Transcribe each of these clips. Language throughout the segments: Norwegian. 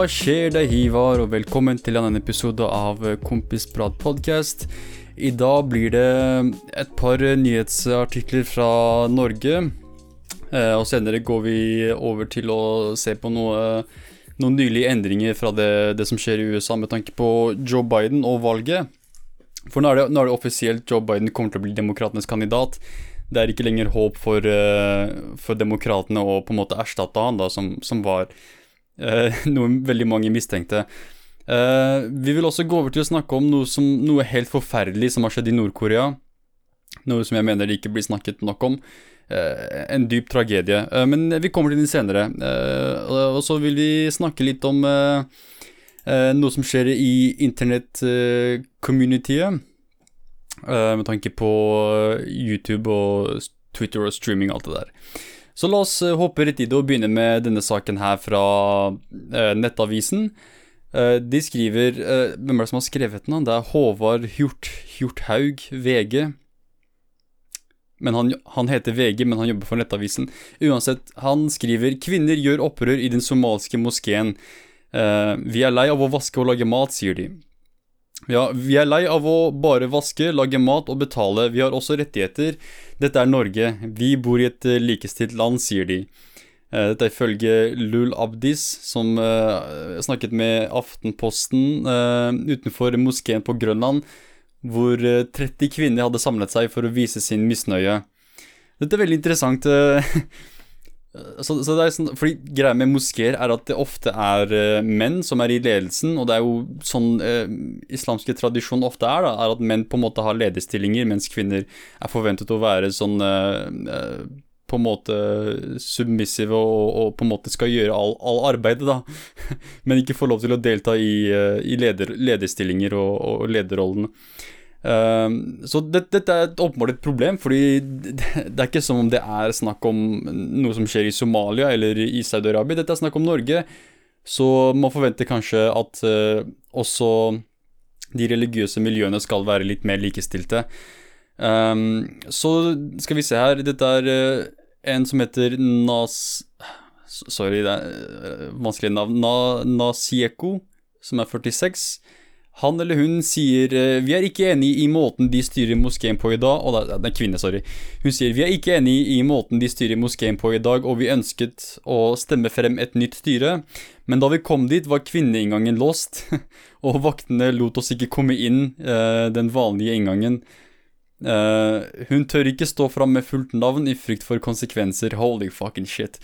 Hva skjer? Det er Hivar, og velkommen til en annen episode av Kompisprat podcast. I dag blir det et par nyhetsartikler fra Norge. Eh, og senere går vi over til å se på noe, noen nylige endringer fra det, det, som skjer i USA med tanke på Joe Biden og valget. For nå er, det, nå er det offisielt Joe Biden kommer til å bli demokratenes kandidat. Det er ikke lenger håp for, uh, demokratene å på en måte erstatte han, da, som, som var noe veldig mange mistenkte. Uh, vi vil også gå over til å snakke om noe, som, noe helt forferdelig som har skjedd i Nord-Korea. Noe som jeg mener det ikke blir snakket nok om. en dyp tragedie. men vi kommer til den senere. og så vil vi snakke litt om noe som skjer i internett-communityet. Med tanke på YouTube og Twitter og streaming og alt det der. Så la oss uh, hoppe rett i det og begynne med denne saken her fra Nettavisen. de skriver Hvem er det som har skrevet den? Det er Håvard Hjort, Hjorthaug, VG. Men han, han, heter VG, men han jobber for Nettavisen. Uansett, han skriver 'Kvinner gjør opprør i den somaliske moskeen'. Uh, vi er lei av å vaske og lage mat, sier de. Ja, vi er lei av å bare vaske, lage mat og betale. Vi har også rettigheter. Dette er Norge. Vi bor i et uh, likestilt land, sier de. Uh, dette er ifølge Lul Abdis, som snakket med Aftenposten utenfor moskeen på Grønland, hvor 30 kvinner hadde samlet seg for å vise sin misnøye. Dette er veldig interessant. Eh, så, så, sånn, fordi Greia med moskeer er at det ofte er uh, menn som er i ledelsen, og det er jo sånn uh, islamske tradisjon ofte er, da, er at menn på en måte har lederstillinger, mens kvinner er forventet å være sånn uh, på en måte submissive og, og, på en måte skal gjøre all, all arbeidet, da. Men ikke få lov til å delta i, i leder, lederstillinger og, og lederrollen. Uh, så dette, er åpenbart et problem, fordi det, det, er ikke som om det er snakk om noe som skjer i Somalia eller i Saudi-Arabia. Dette er snakk om Norge, så man forventer kanskje at uh, også de religiøse miljøene skal være litt mer likestilte. Um, så skal vi se her Dette er uh, en som heter Nas... Sorry, det er vanskelig navn. Na, Nasieko, som er 46. Han eller hun sier eh, vi er ikke enig i måten de styrer moskeen på i dag Og det er kvinne, sorry. Hun sier vi er ikke enig i måten de styrer moskeen på i dag, og vi ønsket å stemme frem et nytt styre. Men da vi kom dit, var kvinneinngangen låst, og vaktene lot oss ikke komme inn uh, den vanlige inngangen. Uh, hun tør ikke stå fram med fullt navn i frykt for konsekvenser. Holy fucking shit.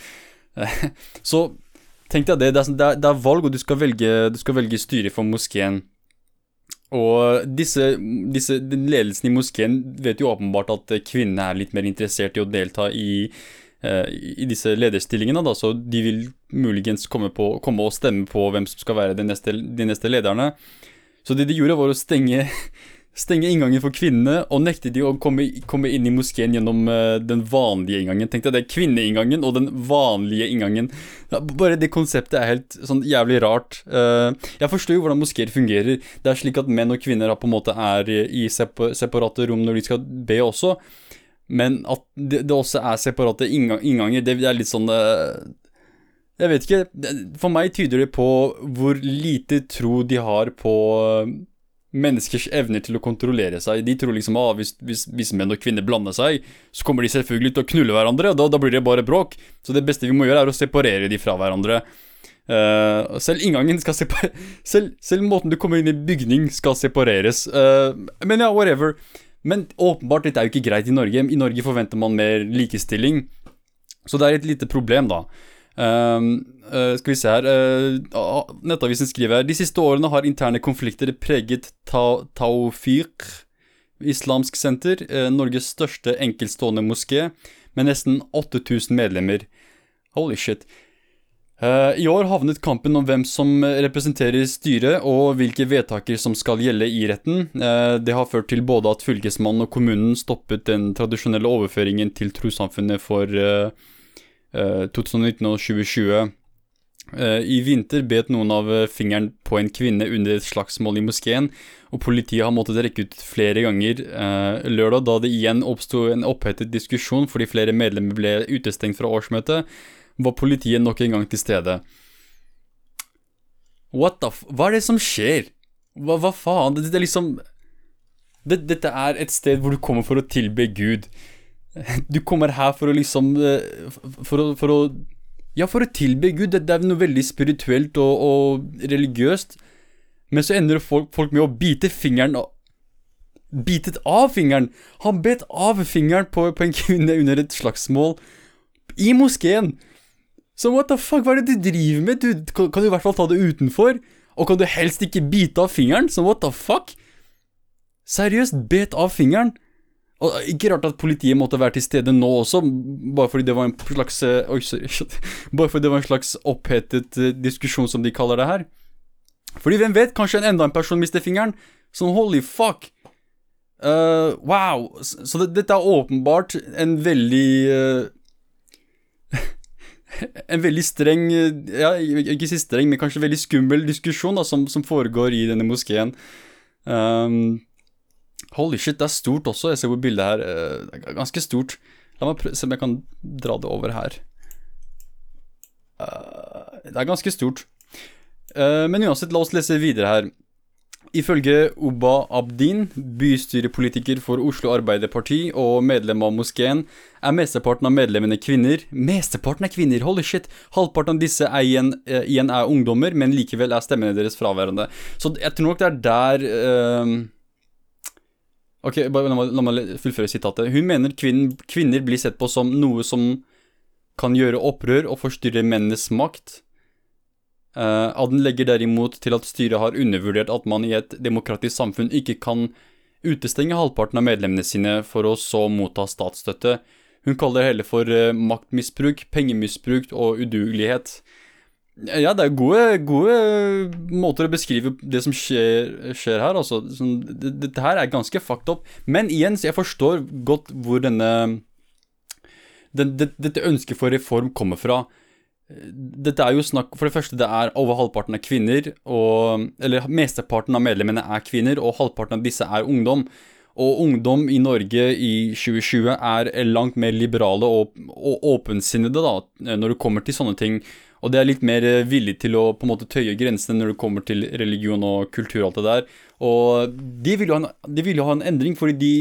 Så tenk deg det. Sånn, det er, det er valg, og du skal velge, du skal velge styre for moskeen. Og disse, disse, ledelsen i moskeen vet jo åpenbart at kvinnene er litt mer interessert i å delta i, uh, i disse lederstillingene, da, så de vil muligens komme, på, komme, og stemme på hvem som skal være de neste, de neste lederne. Så det de gjorde, var å stenge stenge inngangen for kvinnene og nekte de å komme, komme inn i moskeen gjennom uh, den vanlige inngangen. Tenk deg det, kvinneinngangen og den vanlige inngangen. Ja, bare det konseptet er helt sånn jævlig rart. Uh, jeg forstår jo hvordan moskeer fungerer. Det er slik at menn og kvinner på en måte er i separate rom når de skal be også, men at det, det også er separate innganger, det, det er litt sånn uh, jeg vet ikke. For meg tyder det på hvor lite tro de har på menneskers evner til å kontrollere seg. De tror liksom at ah, hvis, hvis, hvis, menn og kvinner blander seg, så kommer de selvfølgelig til å knulle hverandre, og da, da, blir det bare bråk. Så det beste vi må gjøre, er å separere de fra hverandre. Uh, selv inngangen skal separeres selv, selv, måten du kommer inn i bygning, skal separeres. Uh, men ja, whatever. Men åpenbart, dette er jo ikke greit i Norge. I Norge forventer man mer likestilling. Så det er et lite problem, da. Uh, uh, skal vi se her uh, Nettavisen skriver De siste årene har interne konflikter preget ta Taufiq, Islamsk senter, uh, Norges største enkeltstående moské, med nesten 8000 medlemmer. Holy shit. I år havnet kampen om hvem som representerer styret og hvilke vedtaker som skal gjelde i retten. Det har ført til både at fylkesmannen og kommunen stoppet den tradisjonelle overføringen til trossamfunnet for 2019 eh, og 2020. Eh, I vinter bet noen av eh, fingeren på en kvinne under et slagsmål i moskeen, og politiet har måttet rekke ut flere ganger lørdag, da det igjen oppsto en opphetet diskusjon fordi flere medlemmer ble utestengt fra årsmøtet, var politiet nok en gang til stede. What the f... Hva er det som skjer? Hva, hva faen? Det, det er liksom det, Dette er et sted hvor du kommer for å tilbe Gud. Du kommer her for å liksom eh, For å, for å Ja, for å tilbe Gud. Det, er noe veldig spirituelt og, og religiøst. Men så ender folk, folk med å bite fingeren bitet av fingeren. Han bet av fingeren på, på en kvinne under et slagsmål i moskeen. Så what the fuck, hva er det du driver med? Du, kan, kan, du i hvert fall ta det utenfor? Og kan du helst ikke bite av fingeren? Så what the fuck? Seriøst, bet av fingeren? Og Ikke rart at politiet måtte være til stede nå også, bare fordi det var en slags eh, Oi, sorry. Bare fordi det var en slags opphetet eh, diskusjon, som de kaller det her. Fordi hvem vet, kanskje en enda en person mister fingeren? Sånn holy fuck. Uh, wow. Så det, dette er åpenbart en veldig uh, en veldig streng Ja, ikke si streng, men kanskje veldig skummel diskusjon da, som, som foregår i denne moskeen. Um, holy shit, det er stort også. Jeg ser hvor bildet her uh, Det er ganske stort. La meg se om jeg kan dra det over her. Uh, det er ganske stort. Uh, men uansett, la oss lese videre her. Ifølge Oba Abdin, bystyrepolitiker for Oslo Arbeiderparti og medlem av moskeen, er mesteparten av medlemmene kvinner. Mesteparten er kvinner, holy shit! Halvparten av disse er igjen, igjen, er ungdommer, men likevel er stemmene deres fraværende. Så jeg tror nok det er der uh, Ok, bare la meg, meg fullføre sitatet. Hun mener kvinner, kvinner blir sett på som noe som kan gjøre opprør og forstyrre mennenes makt. Uh, Aden legger derimot til at styret har undervurdert at man i et demokratisk samfunn ikke kan utestenge halvparten av medlemmene sine for å så motta statsstøtte. Hun kaller det hele for uh, maktmisbruk, pengemisbruk og udugelighet. Ja, det er gode, gode måter å beskrive det som skjer, skjer her, altså. Sånn, dette her er ganske fucked up. Men igjen, så jeg forstår godt hvor denne den, det, Dette ønsket for reform kommer fra. Dette er jo snakk For det første, det er over halvparten av kvinner, og Eller mesteparten av medlemmene er kvinner, og halvparten av disse er ungdom. Og ungdom i Norge i 2020 er langt mer liberale og, og åpensinnede da, når det kommer til sånne ting. Og det er litt mer villig til å på en måte tøye grensene når det kommer til religion og kultur og alt det der. Og de vil jo ha en, vil jo ha en endring, fordi de,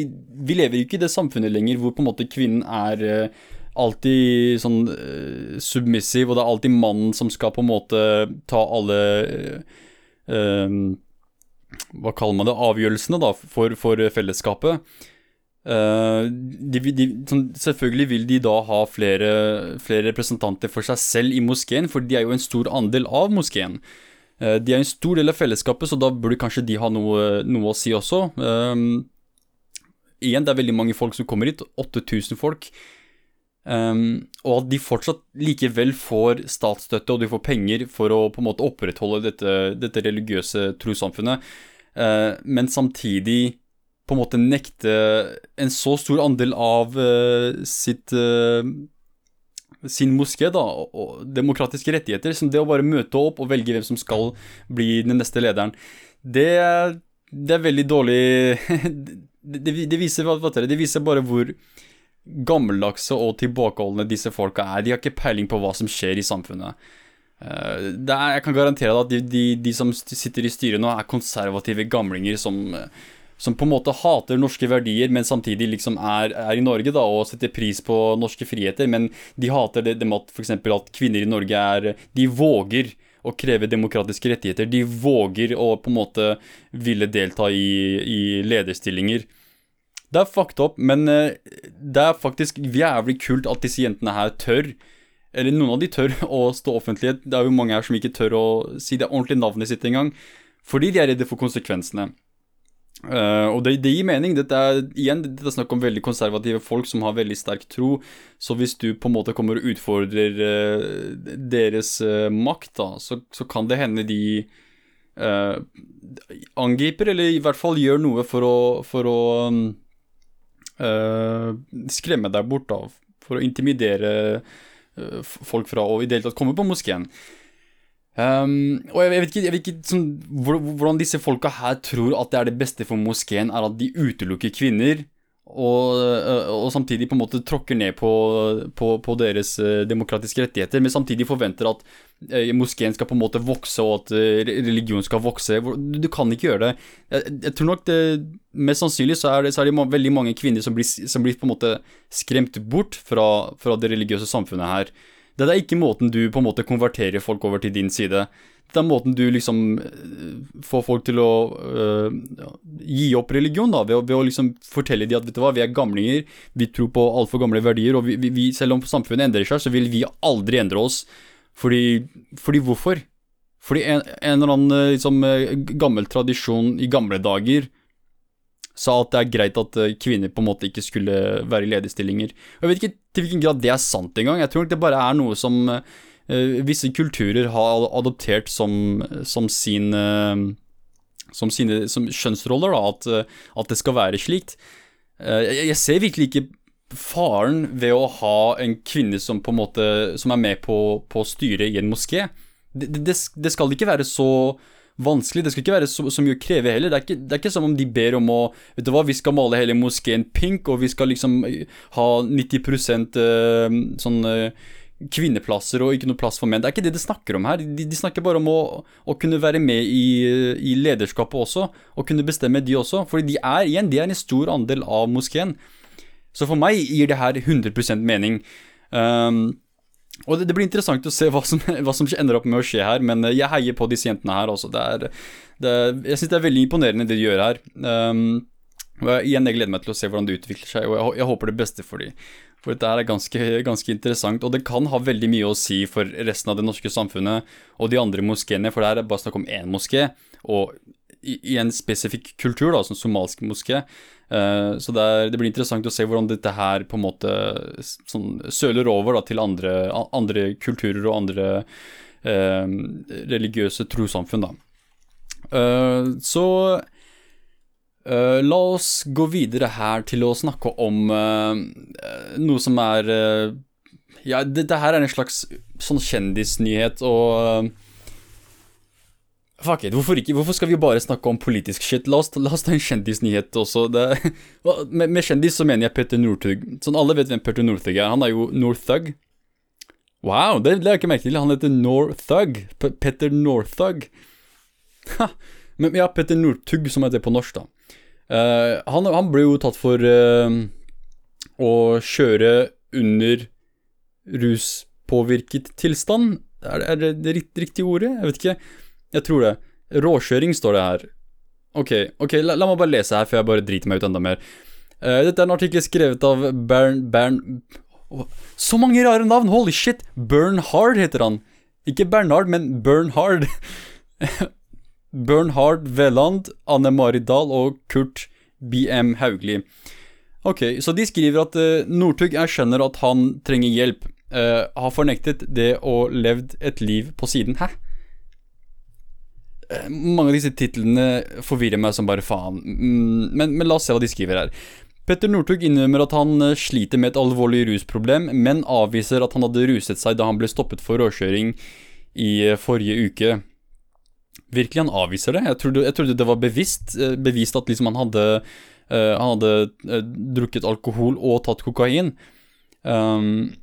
vi lever jo ikke i det samfunnet lenger hvor på en måte kvinnen er alltid sånn uh, submissive, og det er alltid mannen som skal på en måte ta alle uh, Hva kaller man det? Avgjørelsene, da, for, for fellesskapet. Uh, de, de, sånn, selvfølgelig vil de da ha flere, flere, representanter for seg selv i moskeen, for de er jo en stor andel av moskeen. Uh, de er en stor del av fellesskapet, så da burde kanskje de ha noe, noe å si også. Um, igjen, det er veldig mange folk som kommer hit. 8000 folk. Um, og at de fortsatt likevel får statsstøtte og de får penger for å på en måte opprettholde dette, dette religiøse trossamfunnet, uh, men samtidig på en måte nekte en så stor andel av uh, sitt uh, sin moské da, og demokratiske rettigheter, som det å bare møte opp og velge hvem som skal bli den neste lederen, det, det er veldig dårlig det, det, viser, det viser bare hvor gammeldagse og tilbakeholdne disse folka er. De har ikke peiling på hva som skjer i samfunnet. Uh, er, jeg kan garantere deg at de, de, de, som sitter i styret nå, er konservative gamlinger som, som på en måte hater norske verdier, men samtidig liksom er, er, i Norge da, og setter pris på norske friheter. Men de hater det, det med at for at kvinner i Norge er De våger å kreve demokratiske rettigheter. De våger å på en måte ville delta i, i lederstillinger. Det er fucked up, men uh, det er faktisk jævlig kult at disse jentene her tør Eller noen av de tør å stå offentlighet. Det er jo mange her som ikke tør å si det ordentlige navnet sitt engang. Fordi de er redde for konsekvensene. Uh, og det, det, gir mening. Dette er igjen dette er snakk om veldig konservative folk som har veldig sterk tro. Så hvis du på en måte kommer og utfordrer uh, deres uh, makt, da, så, så, kan det hende de angriper, eller i hvert fall gjør noe for å, for å uh, skremme deg bort da, for å intimidere folk fra å i det hele tatt komme på moskeen. Um, og jeg, jeg, vet ikke, jeg vet ikke sånn, hvordan disse folka her tror at det er det beste for moskeen, er at de utelukker kvinner, og, øh, og, samtidig på en måte tråkker ned på, på, på, deres øh, demokratiske rettigheter, men samtidig forventer at øh, moskeen skal på en måte vokse, og at religion skal vokse. Du kan ikke gjøre det. Jeg, jeg, tror nok det Mest sannsynlig så er det, så er det veldig mange kvinner som blir, som blir, på en måte skremt bort fra, fra det religiøse samfunnet her. Det er ikke måten du på en måte konverterer folk over til din side. Det er måten du liksom eh, får folk til å uh, gi opp religion, da, ved å, ved å, liksom fortelle dem at vet du hva, vi er gamlinger, vi tror på altfor gamle verdier, og vi, vi, selv om samfunnet endrer seg, så vil vi aldri endre oss. Fordi, fordi hvorfor? Fordi en, en eller annen eh, liksom, gammel tradisjon i gamle dager sa at det er greit at kvinner på en måte ikke skulle være i lederstillinger. Jeg vet ikke til hvilken grad det er sant engang. Jeg tror det bare er noe som uh, visse kulturer har adoptert som, som sin uh, som sine som kjønnsroller, da, at, at, det skal være slikt. Jeg, jeg, ser virkelig ikke faren ved å ha en kvinne som på en måte Som er med på, på å styre i en moské. Det, det, det, skal ikke være så vanskelig. Det skal ikke være så, så mye å kreve heller. Det er, ikke, det er, ikke, som om de ber om å Vet du hva, vi skal male hele moskeen pink, og vi skal liksom ha 90 uh, sånn kvinneplasser og ikke noe plass for menn. Det er ikke det de snakker om her. De, de snakker bare om å, å kunne være med i, i, lederskapet også, og kunne bestemme de også. Fordi de er igjen, de er en stor andel av moskeen. Så for meg gir det her 100% mening. Um, og det, det, blir interessant å se hva som, hva som, ender opp med å skje her, men jeg heier på disse jentene her også. Det er, det, jeg syns det er veldig imponerende det de gjør her. Um, og jeg, igjen, jeg gleder meg til å se hvordan det utvikler seg, og jeg, jeg håper det beste for dem. For dette er ganske, ganske, interessant, og det kan ha veldig mye å si for resten av det norske samfunnet og de andre moskeene, for det er bare snakk om én moské, og i, en spesifikk kultur, da, som somalsk moské. Uh, så det, er, det, blir interessant å se hvordan dette her på en måte sånn, søler over da, til andre, andre, kulturer og andre uh, religiøse trossamfunn. Uh, så la oss gå videre her til å snakke om noe som er Ja, dette her er en slags sånn kjendisnyhet, og Fuck it, hvorfor ikke? Hvorfor skal vi bare snakke om politisk shit? La oss, la oss ta en kjendisnyhet også. Det, med, med, kjendis så mener jeg Petter Northug. Sånn alle vet hvem Petter Northug er. Han er jo Northug. Wow, det, la jeg ikke merket til. Han heter Northug. Petter Northug. Men ja, Petter Northug, som heter på norsk, da. Uh, han, han, ble jo tatt for uh, å kjøre under ruspåvirket tilstand. Er er det det riktige ordet? Jeg vet ikke. Jeg tror det. Råkjøring står det her. Ok, ok, la, la, meg bare lese her før jeg bare driter meg ut enda mer. Uh, dette er en artikkel skrevet av Bern... Bern oh, så mange rare navn! Holy shit! Bernhard heter han. Ikke Bernhard, men Bernhard. Bernhard Veland, Anne Mari Dahl og Kurt BM Haugli. Ok, så de skriver at uh, Northug erkjenner at han trenger hjelp. Uh, har fornektet det og levd et liv på siden. Hæ? Uh, mange av disse titlene forvirrer meg som bare faen. Mm, men, men, la oss se hva de skriver her. Petter Northug innrømmer at han sliter med et alvorlig rusproblem, men avviser at han hadde ruset seg da han ble stoppet for råkjøring i forrige uke virkelig han avviser det. Jeg trodde, jeg trodde det var bevisst, eh, bevist at liksom han hadde, uh, han hadde uh, drukket alkohol og tatt kokain. Um,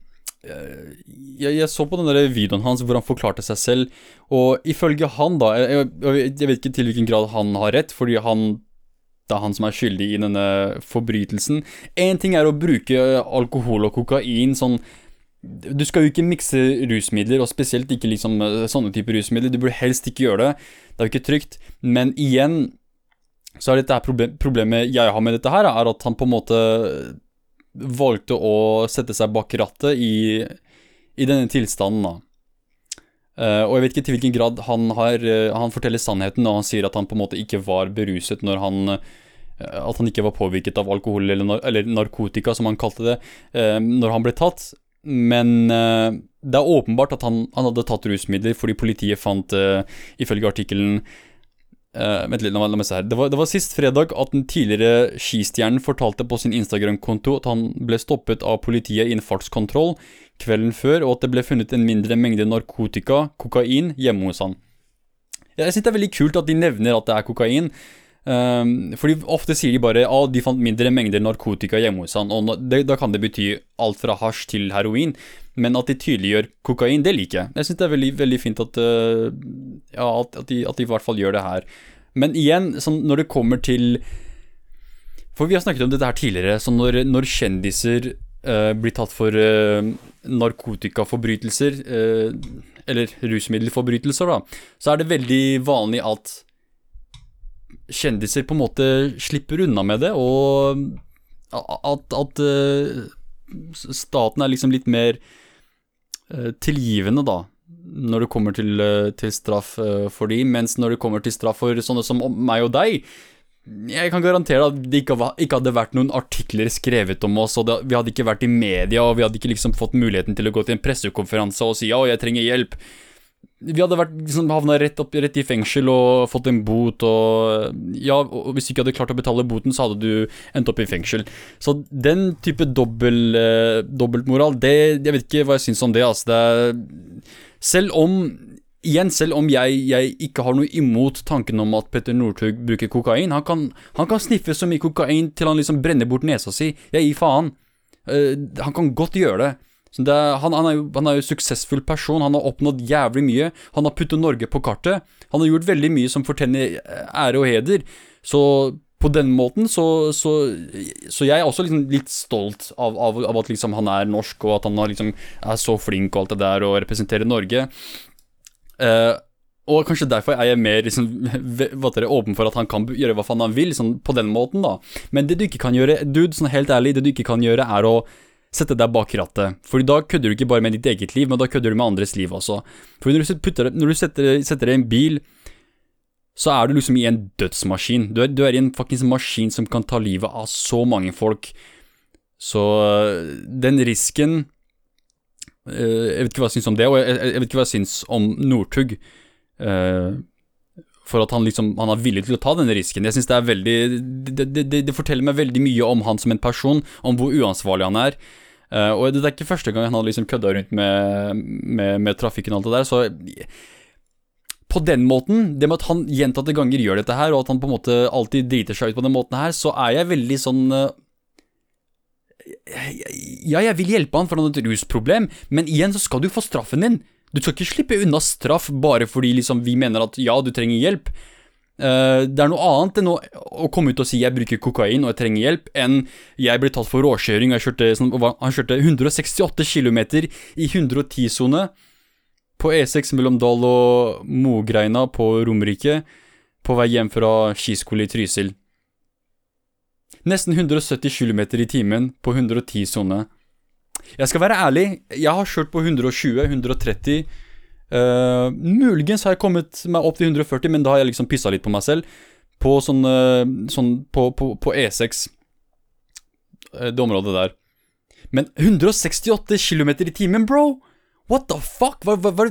jeg, jeg, så på den der videoen hans hvor han forklarte seg selv, og ifølge han, da Jeg, jeg, vet ikke til hvilken grad han har rett, fordi han det er han som er skyldig i denne forbrytelsen. Én ting er å bruke alkohol og kokain sånn du skal jo ikke mikse rusmidler, og spesielt ikke liksom eh, sånne typer rusmidler. Du burde helst ikke gjøre det. Det er jo ikke trygt. Men igjen så er dette problem, problemet jeg har med dette her, er at han på en måte valgte å sette seg bak rattet i, i denne tilstanden, da. Uh, og jeg vet ikke til hvilken grad han, har, uh, han forteller sannheten når han sier at han på en måte ikke var beruset når han uh, At han ikke var påvirket av alkohol eller, eller narkotika, som han kalte det, når han ble tatt. Men det er åpenbart at han, han, hadde tatt rusmidler fordi politiet fant, ifølge artikkelen uh, Vent litt, la meg, se her. Det var, det var, sist fredag at den tidligere skistjernen fortalte på sin Instagram-konto at han ble stoppet av politiet i en fartskontroll kvelden før, og at det ble funnet en mindre mengde narkotika, kokain, hjemme hos han. Jeg synes det er veldig kult at de nevner at det er kokain. Um, fordi ofte sier de bare at de fant mindre mengder narkotika hjemme hos han, og det, da kan det bety alt fra hasj til heroin. Men at de tydeliggjør kokain, det liker jeg. Jeg syns det er veldig, veldig fint at, uh, ja, at, at, de, at, de, i hvert fall gjør det her. Men igjen, sånn, når det kommer til For vi har snakket om dette her tidligere. Så når, når kjendiser uh, blir tatt for uh, narkotikaforbrytelser, eller rusmiddelforbrytelser, da, så er det veldig vanlig at kjendiser på en måte slipper unna med det, og at, at uh, staten er liksom litt mer uh, tilgivende, da, når det kommer til, uh, til straff for de, mens når det kommer til straff for sånne som meg og deg, jeg kan garantere at det ikke, hadde vært noen artikler skrevet om oss, og vi hadde ikke vært i media, og vi hadde ikke liksom fått muligheten til å gå til en pressekonferanse og si ja, jeg trenger hjelp vi hadde vært, liksom, havna rett, rett, i fengsel og fått en bot, og ja, og hvis du ikke hadde klart å betale boten, så hadde du endt opp i fengsel. Så den type dobbel, eh, dobbeltmoral, det Jeg vet ikke hva jeg syns om det, altså. Det er, selv om Igjen, selv om jeg, jeg, ikke har noe imot tanken om at Petter Northug bruker kokain han kan, han kan, sniffe så mye kokain til han liksom brenner bort nesa si. Jeg gir faen. Uh, han kan godt gjøre det. Er, han, han, er jo, han er jo suksessfull person, han har oppnådd jævlig mye. Han har puttet Norge på kartet. Han har gjort veldig mye som fortjener ære og heder. Så på den måten så, så, så jeg er også liksom litt stolt av, av, av, at liksom han er norsk, og at han liksom er så flink og alt det der, og representerer Norge. Uh, og kanskje derfor er jeg mer liksom, åpen for at han kan gjøre hva faen han vil, liksom, på den måten, da. Men det du ikke kan gjøre, dude, sånn helt ærlig, det du ikke kan gjøre, er å sette deg bak rattet. For da kødder du ikke bare med ditt eget liv, men da kødder du med andres liv også. For når du, putter, når du setter, setter deg i en bil, så er du liksom i en dødsmaskin. Du er, du er i en faktisk maskin som kan ta livet av så mange folk. Så den risken eh, Jeg vet ikke hva jeg syns om det, og jeg, vet ikke hva jeg syns om Northug. Uh, for at han liksom Han er villig til å ta denne risken. Jeg synes det er veldig det, det, det, forteller meg veldig mye om han som en person, om hvor uansvarlig han er. Uh, og det er ikke første gang han har liksom kødda rundt med, med, med, trafikken og alt det der, så på den måten, det med at han gjentatte ganger gjør dette her, og at han på en måte alltid driter seg ut på den måten her, så er jeg veldig sånn uh, Ja, jeg vil hjelpe han for han har et rusproblem, men igjen så skal du få straffen din. Du skal ikke slippe unna straff bare fordi liksom vi mener at ja, du trenger hjelp. Uh, det er noe annet enn å, å, komme ut og si jeg bruker kokain og jeg trenger hjelp, enn jeg ble tatt for råkjøring. Jeg kjørte, sånn, han kjørte 168 km i 110-sone på E6 mellom Dal og Mogreina på Romerike på vei hjem fra skiskole i Trysil. Nesten 170 km i timen på 110-sone. Jeg skal være ærlig, jeg har kjørt på 120, 130 Uh, muligens har jeg kommet meg opp til 140, men da har jeg liksom pissa litt på meg selv. På sånn, uh, sånn på, på, på, E6, uh, det området der. Men 168 km i timen, bro! What the fuck? Hva, hva, hva,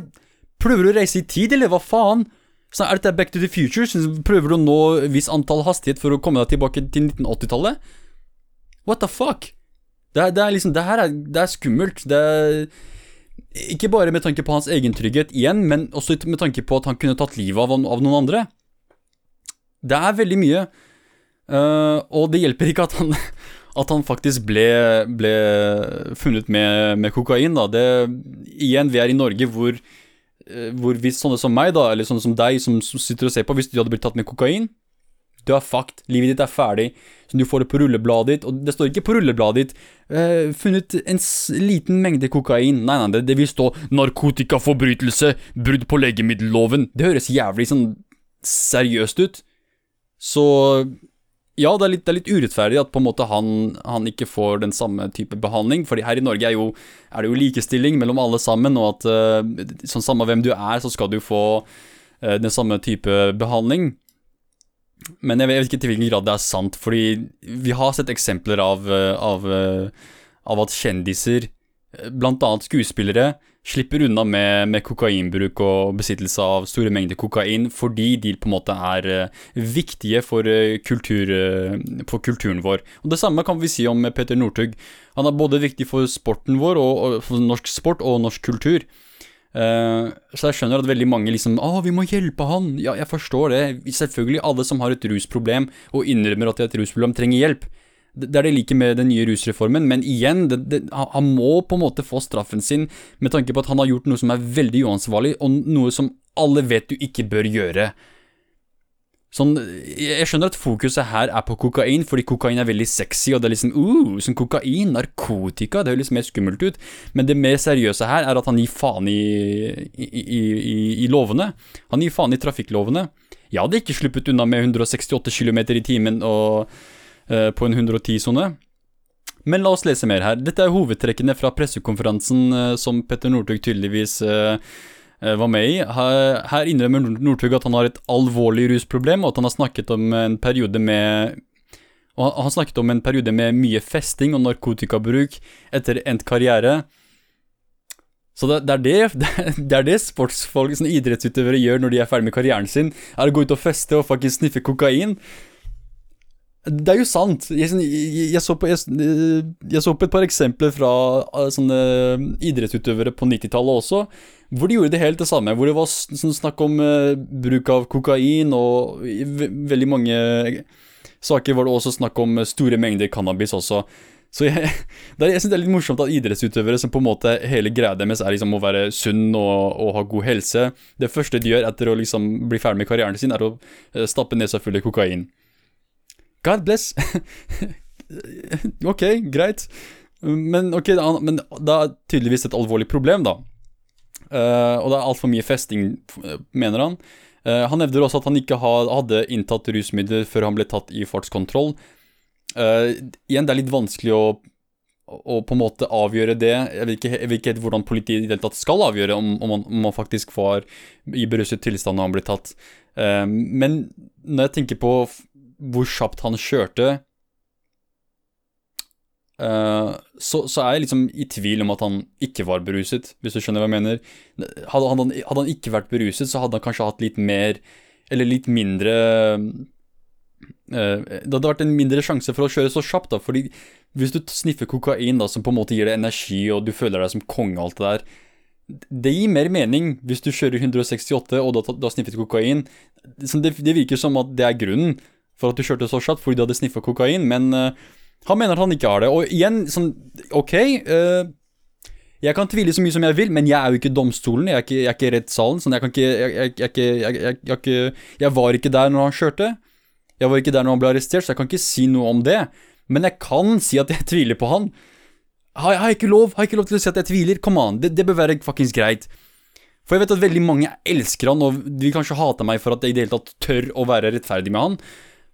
prøver du å reise i tid, eller hva faen? Så er dette Back to the Future? Prøver du å nå visst antall hastighet for å komme deg tilbake til 1980-tallet? What the fuck? Det, det, er liksom Det her er, det er skummelt. Det er ikke bare med tanke på hans egen trygghet igjen, men også med tanke på at han kunne tatt livet av, av noen andre. Det er veldig mye. Uh, og det hjelper ikke at han, at han faktisk ble, ble funnet med, med, kokain. Da. Det, igjen, vi er i Norge hvor, uh, hvor hvis sånne som meg, da, eller sånne som deg, som sitter og ser på, hvis du hadde blitt tatt med kokain du er fucked. Livet ditt er ferdig. Så du får det på rullebladet ditt, og det står ikke på rullebladet ditt uh, 'funnet en liten mengde kokain'. Nei, nei, det, det vil stå 'narkotikaforbrytelse', 'brudd på legemiddelloven'. Det høres jævlig sånn seriøst ut. Så ja, det er, litt, det er litt, urettferdig at på en måte han, han, ikke får den samme type behandling. Fordi her i Norge er, jo, er det jo likestilling mellom alle sammen, og at uh, sånn samme hvem du er, så skal du få uh, den samme type behandling. Men jeg vet ikke til hvilken grad det er sant, fordi vi har sett eksempler av, eh, av, eh, av at kjendiser, bl.a. blant annet skuespillere, slipper unna med, med, kokainbruk og besittelse av store mengder kokain fordi de på en måte er viktige for, kultur, for kulturen vår. Og Det samme kan vi si om Petter Northug. Han er både viktig for sporten vår, og, og for norsk sport og norsk kultur. Uh, så jeg skjønner at veldig mange liksom Å, vi må hjelpe han! Ja, jeg forstår det. Selvfølgelig, alle som har et rusproblem og innrømmer at de har et rusproblem, trenger hjelp. Det er det like med den nye rusreformen, men igjen, det, det, han må på en måte få straffen sin med tanke på at han har gjort noe som er veldig uansvarlig, og noe som alle vet du ikke bør gjøre. Sånn, jeg skjønner at fokuset her er på kokain, fordi kokain er veldig sexy, og det er liksom uh, sånn kokain, narkotika, det høres mer skummelt ut. Men det mer seriøse her er at han gir faen i, i, i, i lovene. Han gir faen i trafikklovene. Jeg hadde ikke sluppet unna med 168 km i timen og, uh, på en 110-sone. Men la oss lese mer her. Dette er hovedtrekkene fra pressekonferansen uh, som Petter Northug tydeligvis uh, var med i. Her, innrømmer Northug at han har et alvorlig rusproblem, og at han har snakket om en periode med og han snakket om en periode med mye festing og narkotikabruk etter endt karriere. Så det, det, er det, det, er det sportsfolk, sånn idrettsutøvere, gjør når de er ferdig med karrieren sin. Er å gå ut og feste og faktisk sniffe kokain. Det er jo sant. Jeg, jeg, jeg, så, på, jeg så, på, et par eksempler fra eh, sånne idrettsutøvere på 90-tallet også, hvor de gjorde det helt det samme. Hvor det var sånn snakk om uh, bruk av kokain, og i veldig mange saker var det også snakk om store mengder cannabis også. Så jeg, jeg synes det er litt morsomt at idrettsutøvere som på en måte hele greia deres er liksom å være sunn og, og, ha god helse Det første de gjør etter å liksom bli ferdig med karrieren sin, er å uh, stappe nesa full av kokain. God bless. ok, greit. Men ok, men det er tydeligvis et alvorlig problem, da. Uh, og det er altfor mye festing, mener han. Uh, han hevder også at han ikke hadde inntatt rusmidler før han ble tatt i fartskontroll. Igjen, det er litt vanskelig å, å, på en måte avgjøre det. Jeg vet ikke, jeg vet ikke hvordan politiet i det hele tatt skal avgjøre om, om, man, om man, faktisk var i beruset tilstand når han ble tatt. men når jeg tenker på hvor kjapt han kjørte, uh, så, så, er jeg liksom i tvil om at han ikke var beruset, hvis du skjønner hva jeg mener. Hadde, han, hadde, han, ikke vært beruset, så hadde han kanskje hatt litt mer, eller litt mindre uh, Det hadde vært en mindre sjanse for å kjøre så kjapt, da, fordi hvis du sniffer kokain da, som på en måte gir deg energi, og du føler deg som konge og alt det der, det gir mer mening hvis du kjører 168 og du har sniffet kokain. Det, det virker som at det er grunnen for at du kjørte så kjapt fordi du hadde sniffa kokain, men uh, han mener at han ikke har det. Og igjen, sånn, ok uh, Jeg kan tvile så mye som jeg vil, men jeg er jo ikke domstolen, jeg er ikke, jeg er ikke rettssalen, sånn jeg kan ikke jeg, jeg, jeg, jeg, var ikke der når han kjørte. Jeg var ikke der når han ble arrestert, så jeg kan ikke si noe om det. Men jeg kan si at jeg tviler på han. Har, har jeg ikke lov Har jeg ikke lov til å si at jeg tviler? Come on, det, det bør være fuckings greit. For jeg vet at veldig mange elsker han, og de kanskje hater meg for at jeg i det hele tatt tør å være rettferdig med han.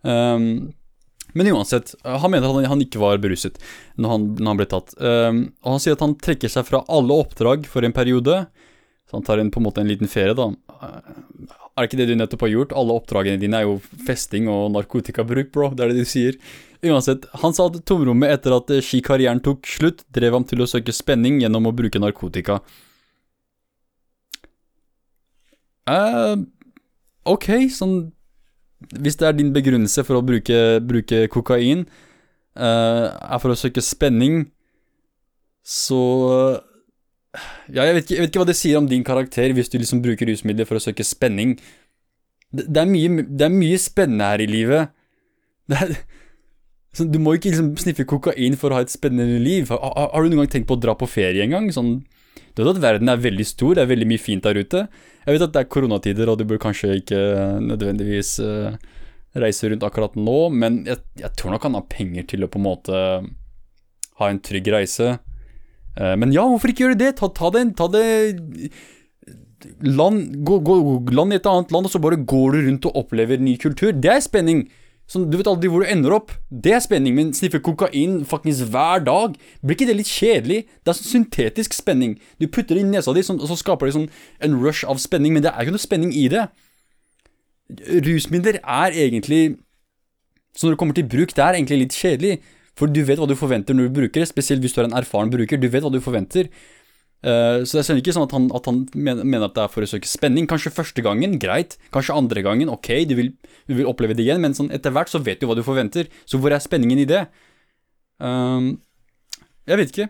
Um, men uansett, han mener at han, ikke var beruset når han, når han ble tatt. Um, og han sier at han trekker seg fra alle oppdrag for en periode. Så han tar en, på en måte en liten ferie, da. Er det ikke det du nettopp har gjort? Alle oppdragene dine er jo festing og narkotikabruk, bro. Det er det du sier. Uansett, han sa at tomrommet etter at skikarrieren tok slutt, drev ham til å søke spenning gjennom å bruke narkotika. Uh, ok, sånn hvis det er din begrunnelse for å bruke, bruke kokain, uh, er for å søke spenning, så Ja, jeg vet, ikke, jeg vet, ikke, hva det sier om din karakter hvis du liksom bruker rusmidler for å søke spenning. Det, det, er, mye, mye, spennende her i livet. Er, du må ikke liksom sniffe kokain for å ha et spennende liv. Har, har, du noen gang tenkt på å dra på ferie en gang? Sånn, du vet at verden er veldig stor, det er veldig mye fint der ute. Jeg vet at det er koronatider, og du bør kanskje ikke nødvendigvis uh, reise rundt akkurat nå, men jeg, jeg, tror nok han har penger til å på en måte ha en trygg reise. Uh, men ja, hvorfor ikke gjøre det? Ta, ta det, ta det land, gå, gå, land i et annet land, og så bare går du rundt og opplever ny kultur. Det er spenning. Sånn, du vet aldri hvor du ender opp. Det er spenning, men sniffe kokain faktisk hver dag, blir ikke det litt kjedelig? Det er sånn syntetisk spenning. Du putter det i nesa di, sånn, og så skaper det sånn en rush av spenning, men det er ikke noe spenning i det. Rusmidler er egentlig Så når det kommer til bruk, det er egentlig litt kjedelig. For du vet hva du forventer når du bruker det, spesielt hvis du er en erfaren bruker. Du vet hva du forventer. Uh, så jeg ser ikke sånn at han, at han, mener at det er for å søke spenning. Kanskje første gangen, greit. Kanskje andre gangen, ok, du vil, du vil oppleve det igjen. Men sånn etter hvert så vet du hva du forventer. Så hvor er spenningen i det? Uh, jeg vet ikke.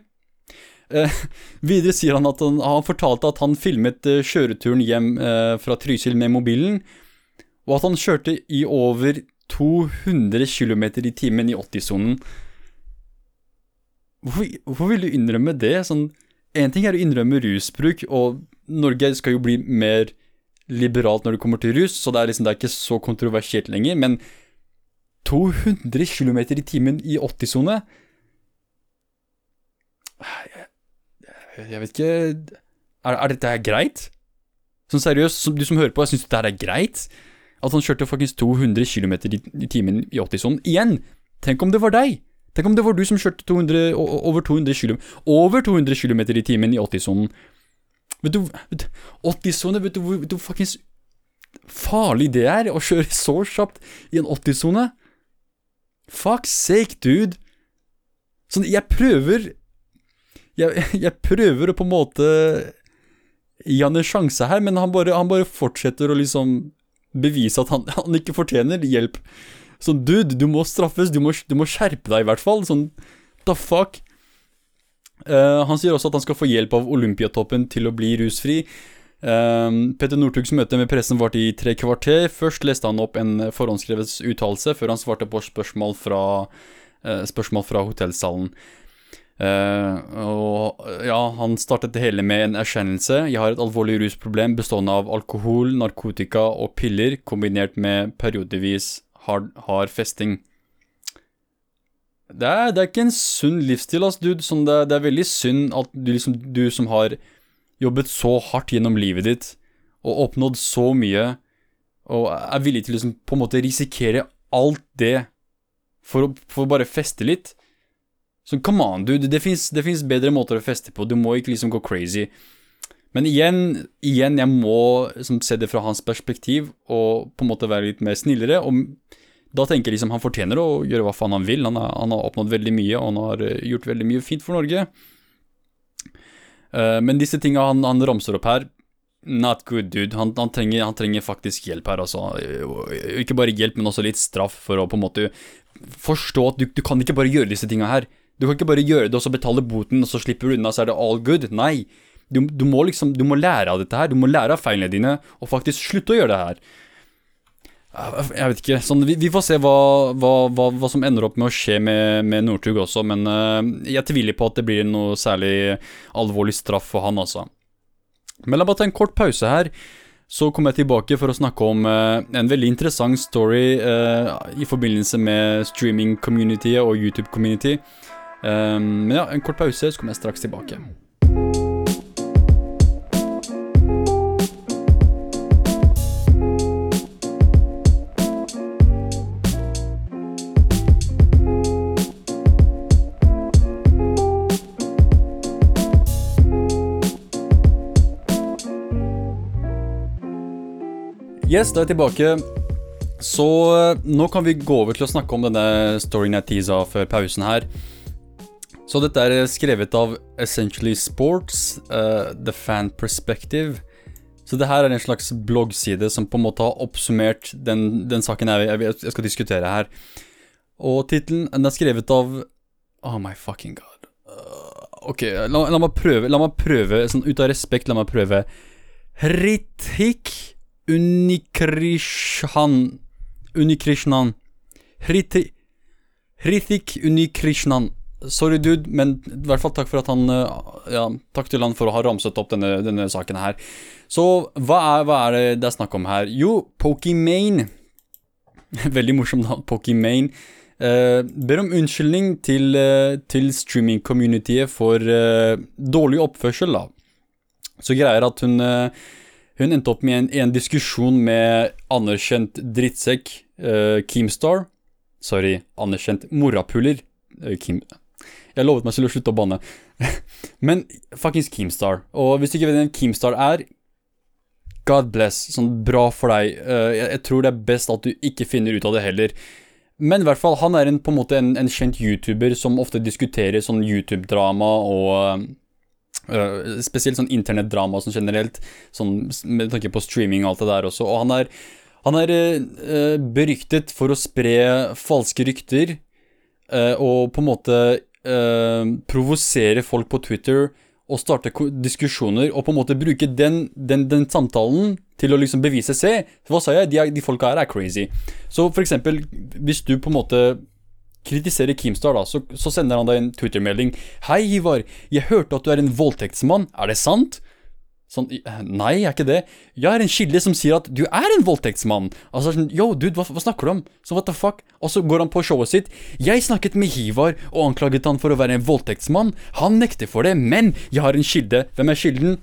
Uh, videre sier han at han, han fortalte at han filmet eh, kjøreturen hjem fra Trysil med mobilen, og at han kjørte i over 200 km i timen i 80-sonen. Hvorfor, hvorfor, vil du innrømme det? Sånn, en ting er å innrømme rusbruk, og Norge skal jo bli mer liberalt når det kommer til rus, så det er, liksom, det er ikke så kontroversielt lenger, men 200 km i timen i 80-sone jeg, jeg, vet ikke er, er, dette her greit? Sånn seriøst, du som hører på, jeg syns dette her er greit? At han kjørte faktisk 200 km i timen i 80-sonen. Igjen, tenk om det var deg! Tenk om det var du som kjørte 200, over 200 km, over 200 km i timen i 80-sonen. Vet du, 80-sone, vet du hvor fuckings farlig det er å kjøre så kjapt i en 80-sone? Fuck sake, dude. Sånn, jeg prøver jeg, jeg, prøver å på en måte gi han en sjanse her, men han bare, han bare fortsetter å liksom bevise at han, han, ikke fortjener hjelp. Sånn, dude, du må straffes, du må, du må skjerpe deg i hvert fall. Sånn, the fuck? Uh, han sier også at han skal få hjelp av Olympiatoppen til å bli rusfri. Uh, Petter Northugs møte med pressen varte i tre kvarter. Først leste han opp en forhåndsskrevet uttalelse, før han svarte på spørsmål fra, uh, spørsmål fra hotellsalen. Uh, og ja, han startet det hele med en erkjennelse. Jeg har et alvorlig rusproblem bestående av alkohol, narkotika og piller, kombinert med periodevis hard, har festing. Det er, det er, ikke en sunn livsstil, ass, dude. Sånn det, det, er veldig synd at du, liksom, du som har jobbet så hardt gjennom livet ditt og oppnådd så mye, og er villig til å liksom, på en måte risikere alt det for å, for å bare feste litt. Så come on, dude. Det fins bedre måter å feste på. Du må ikke liksom gå crazy. Men igjen, igjen jeg må liksom, se det fra hans perspektiv og på en måte være litt mer snillere. Og da tenker jeg liksom han fortjener å gjøre hva faen han vil. Han, er, han har oppnådd veldig mye, og han har eh, gjort veldig mye fint for Norge. Uh, men disse tinga han, han, ramser opp her Not good, dude. Han, han, trenger, han, trenger, faktisk hjelp her, altså. Ikke bare hjelp, men også litt straff for å på en måte forstå at du, du kan ikke bare gjøre disse tinga her. Du kan ikke bare gjøre det og så betale boten, og så slipper du unna, så er det all good. Nei. Du, du, må liksom, du må lære av dette her. Du må lære av feilene dine, og faktisk slutte å gjøre det her. Jeg vet ikke. Sånn, vi, vi, får se hva, hva, hva, hva, som ender opp med å skje med, med Northug også, men uh, jeg tviler på at det blir noe særlig alvorlig straff for han, altså. Men la meg ta en kort pause her. Så kommer jeg tilbake for å snakke om uh, en veldig interessant story uh, i forbindelse med streaming-community og YouTube-community. men ja, en kort pause, så kommer jeg straks tilbake. Yes, da er jeg tilbake. Så eh, nå kan vi gå over til å snakke om denne storyen jeg teasa før pausen her. Så dette er skrevet av Essentially Sports, uh, The Fan Perspective. Så det her er en slags bloggside som på en måte har oppsummert den, den saken jeg, jeg, skal diskutere her. Og tittelen er skrevet av Oh my fucking god. Uh, ok, la, la, meg prøve, la meg prøve, sånn ut av respekt, la meg prøve. Hritik Unikrishnan Unikrishnan Hriti, Hrithik Unikrishnan Sorry, dude, men i hvert fall takk for at han eh, Ja, takk til han for å ha ramset opp denne, denne saken her. Så hva er, hva er, det det er snakk om her? Jo, Pokimane Veldig morsomt navn, Pokimane. Uh, ber om unnskyldning til, uh, til streaming-communityet for uh, dårlig oppførsel, da. Så greier at hun uh, hun endte opp med en, en diskusjon med anerkjent drittsekk, uh, Keemstar. Sorry, anerkjent morapuler. Uh, Kim. Jeg lovet meg selv å slutte å banne. Men fuckings Keemstar. Og hvis du ikke vet hvem Keemstar er God bless. Sånn bra for deg. Uh, jeg, jeg, tror det er best at du ikke finner ut av det heller. Men i hvert fall, han er en, på en måte en, en kjent YouTuber som ofte diskuterer sånn YouTube-drama og Uh, spesielt sånn internettdrama sånn generelt, sånn med tanke på streaming og alt det der også. Og han er, han er uh, beryktet for å spre falske rykter uh, og på en måte provosere folk på Twitter og starte diskusjoner og på en måte bruke den, den, den samtalen til å liksom bevise Se, hva sa jeg? De, de folka her er crazy. Så for eksempel, hvis du på en måte kritiserer Keemstar, da, så, så sender han deg en Twitter-melding. Hei, Ivar. Jeg hørte at du er en voldtektsmann. Er det sant? Sånn, nei, jeg er ikke det. Jeg er en kilde som sier at du er en voldtektsmann. Altså sånn, yo, dude, hva, hva, snakker du om? Så what the fuck? Og så går han på showet sitt. Jeg snakket med Hivar og anklaget han for å være en voldtektsmann. Han nekter for det, men jeg har en kilde. Hvem er kilden?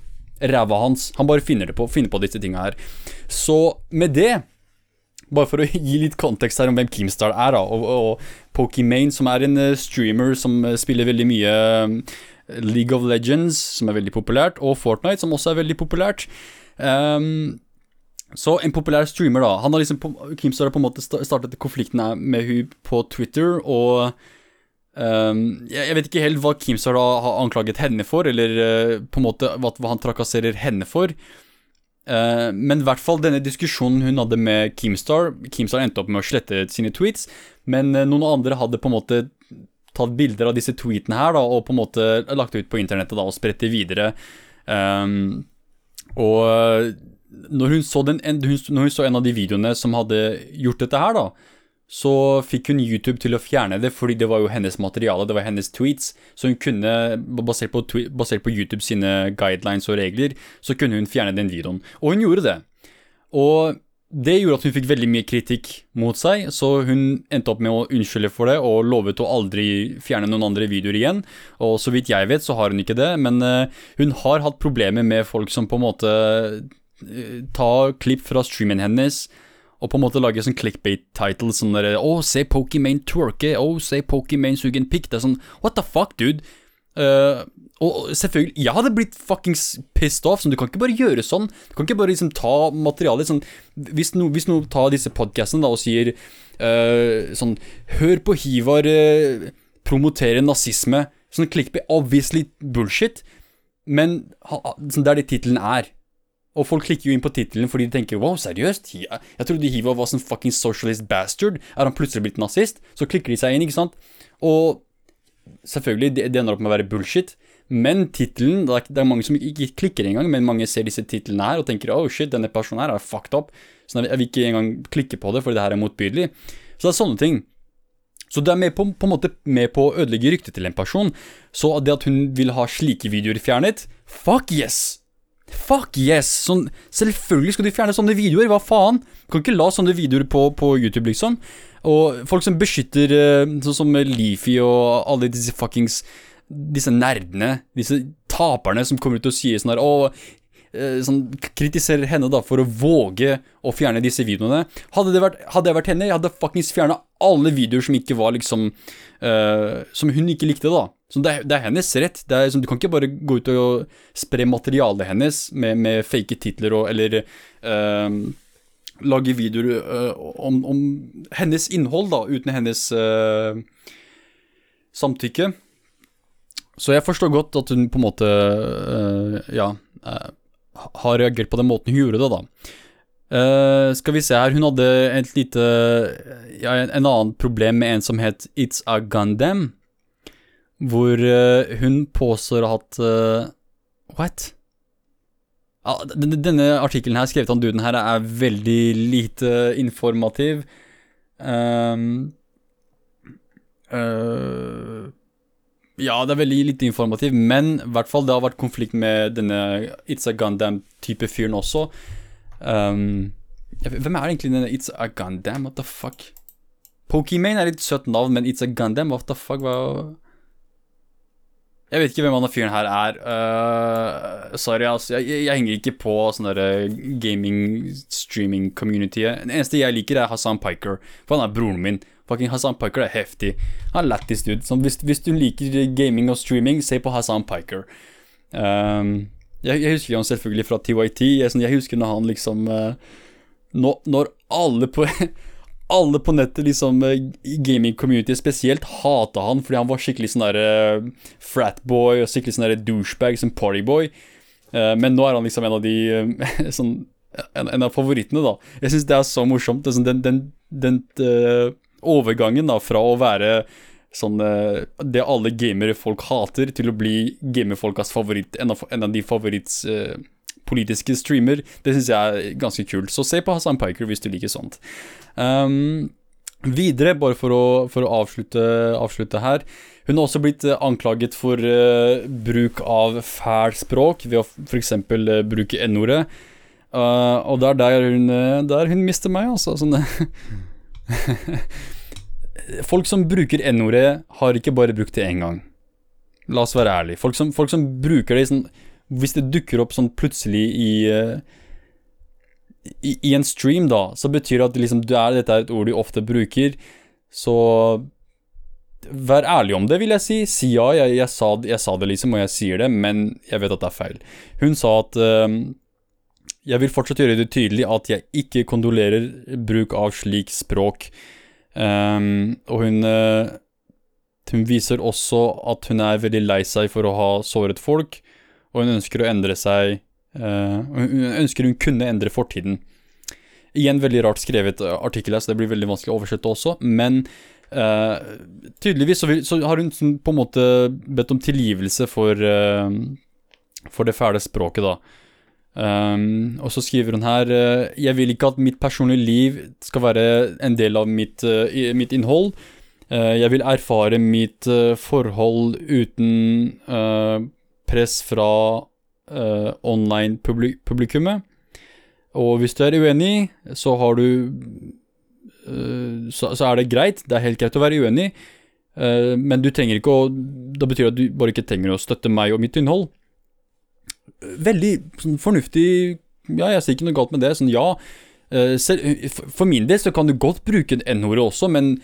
Ræva hans. Han bare finner på, finner på disse tinga her. Så med det bare for å gi litt kontekst her om hvem Keemstar er, da, og, og Pokimane, som er en uh, streamer som uh, spiller veldig mye uh, League of Legends, som er veldig populært, og Fortnite, som også er veldig populært. Um, så en populær streamer, da. Han har liksom Keemstar har på en måte startet konflikten med hun på Twitter, og um, jeg, vet ikke helt hva Keemstar har anklaget henne for, eller uh, på en måte hva han trakasserer henne for. Uh, men i hvert fall denne diskusjonen hun hadde med Keemstar Keemstar endte opp med å slette sine tweets, men uh, noen andre hadde på en måte tatt bilder av disse tweetene her da, og på en måte lagt det ut på internettet da, og spredt det videre. Um, og når hun, den, når hun så en av de videoene som hadde gjort dette her, da, så fikk hun YouTube til å fjerne det, fordi det var jo hennes materiale, det var hennes tweets. Så hun kunne, basert på, basert på YouTube sine guidelines og regler, så kunne hun fjerne den videoen. Og hun gjorde det. Og det gjorde at hun fikk veldig mye kritikk mot seg, så hun endte opp med å unnskylde for det og lovet å aldri fjerne noen andre videoer igjen. Og så vidt jeg vet, så har hun ikke det, men uh, hun har hatt problemer med folk som på en måte uh, tar klipp fra streamen hennes og på en måte lage sånn clickbait-title sånn der Å, se Pokimane twerke. Å, se Pokimane suge en pikk. Det er sånn What the fuck, dude? Uh, og selvfølgelig, jeg hadde blitt fuckings pissed off. Sånn, du kan ikke bare gjøre sånn. Du kan ikke bare liksom ta materialet sånn Hvis noen no tar disse podcastene da og sier uh, sånn Hør på Hivar uh, promotere nazisme. Sånn clickbait, obviously bullshit. Men sånn, det er det tittelen er. Og folk klikker jo inn på tittelen fordi de tenker wow, seriøst? Jeg, trodde Hiva var sånn fucking socialist bastard. Er han plutselig blitt nazist? Så klikker de seg inn, ikke sant? Og selvfølgelig, det, det ender opp med å være bullshit. Men tittelen det, er mange som ikke klikker engang, men mange ser disse titlene her og tenker oh shit, denne personen her er fucked up. Så jeg vil ikke engang klikke på det, fordi det her er motbydelig. Så det er sånne ting. Så det er med på, på en måte med på å ødelegge ryktet til en person. Så det at hun vil ha slike videoer fjernet, fuck yes! Fuck yes! Sånn, selvfølgelig skal du fjerne sånne videoer, hva faen? Du kan ikke la sånne videoer på, på YouTube, liksom. Og folk som beskytter eh, Sånn som Leafy og alle disse fuckings disse nerdene, disse taperne som kommer ut og sier sånn her Å, eh, sånn, kritiserer henne da for å våge å fjerne disse videoene. Hadde, det vært, hadde jeg vært henne, jeg hadde fuckings fjerna alle videoer som ikke var liksom uh, Som hun ikke likte, da. Så det, det er hennes rett. Er, liksom, du kan ikke bare gå ut og spre materialet hennes med, med fake titler og eller øh, lage videoer øh, om, om, hennes innhold, da, uten hennes samtykke. Så jeg forstår godt at hun på en måte uh, ja, har reagert på den måten hun gjorde det, da. Uh, skal vi se her, hun hadde et lite ja, en, en annen problem med en som het It's a Gundam, hvor hun påstår at What? Ja, denne artikkelen her, skrevet av duden her, er veldig lite informativ. Um, uh, ja, det er veldig lite informativ, men i hvert fall det har vært konflikt med denne It's a Gundam-type fyren også. Um, hvem er egentlig denne It's a Gundam? What the fuck? Pokimane er litt søtt navn, men It's a Gundam, what the fuck? Hva Jeg vet ikke hvem han fyren her er. Uh, sorry, altså. Jeg, jeg, henger ikke på sånn derre gaming-streaming-communityet. Det eneste jeg liker, er Hassan Piker, for han er broren min. Fucking Hassan Piker er heftig. Han er lættis dude. Så hvis, hvis, du liker gaming og streaming, se på Hassan Piker. Um, jeg, jeg, husker han selvfølgelig fra TYT. Jeg, sånn, jeg husker når han liksom uh, når, når, alle på alle på nettet, liksom uh, gaming-community spesielt, hata han fordi han var skikkelig sånn derre uh, fratboy og skikkelig sånn derre douchebag som partyboy. Uh, men nå er han liksom en av de uh, sånn en, en, av favorittene, da. Jeg syns det er så morsomt. Sånn, den, den, den uh, overgangen da, fra å være sånn uh, Det alle gamere folk hater, til å bli gamerfolkas favoritt, en av, en av de favoritts eh, politiske streamer. Det syns jeg er ganske kult. Så se på Hassan Piker hvis du liker sånt. Um, videre, bare for å, for å avslutte, avslutte, her. Hun har også blitt uh, anklaget for uh, bruk av fæl språk ved å f.eks. Uh, bruke n-ordet. Uh, og det er der hun, der hun mister meg, altså. Sånn, folk som bruker n-ordet, har ikke bare brukt det én gang. La oss være ærlige. Folk folk som bruker det i sånn Hvis det dukker opp sånn plutselig i, i, i en stream, da, så betyr det at liksom, det er, dette er et ord de ofte bruker. Så vær ærlig om det, vil jeg si. Si ja, jeg, jeg, sa, jeg, sa, det liksom, og jeg sier det, men jeg vet at det er feil. Hun sa at uh, jeg vil fortsatt gjøre det tydelig at jeg ikke kondolerer bruk av slik språk. Um, og hun, uh, hun viser også at hun er veldig lei seg for å ha såret folk, og hun ønsker å endre seg uh, Hun ønsker hun kunne endre fortiden. Igjen veldig rart skrevet artikkel her, så det blir veldig vanskelig å oversette også, men uh, tydeligvis så, vil, så, har hun på en måte bedt om tilgivelse for, for det fæle språket, da. Um, og så skriver hun her uh, Jeg vil ikke at mitt personlige liv skal være en del av mitt, uh, mitt innhold. Uh, jeg vil erfare mitt forhold uten press fra online publik publikummet. Og hvis du er uenig, så har du så, så, er det greit. Det er helt greit å være uenig. men du trenger ikke å Da betyr det at du bare ikke trenger å støtte meg og mitt innhold veldig sånn, fornuftig Ja, jeg sier ikke noe galt med det. Sånn, ja. Uh, for min del så kan du godt bruke N-ordet også, men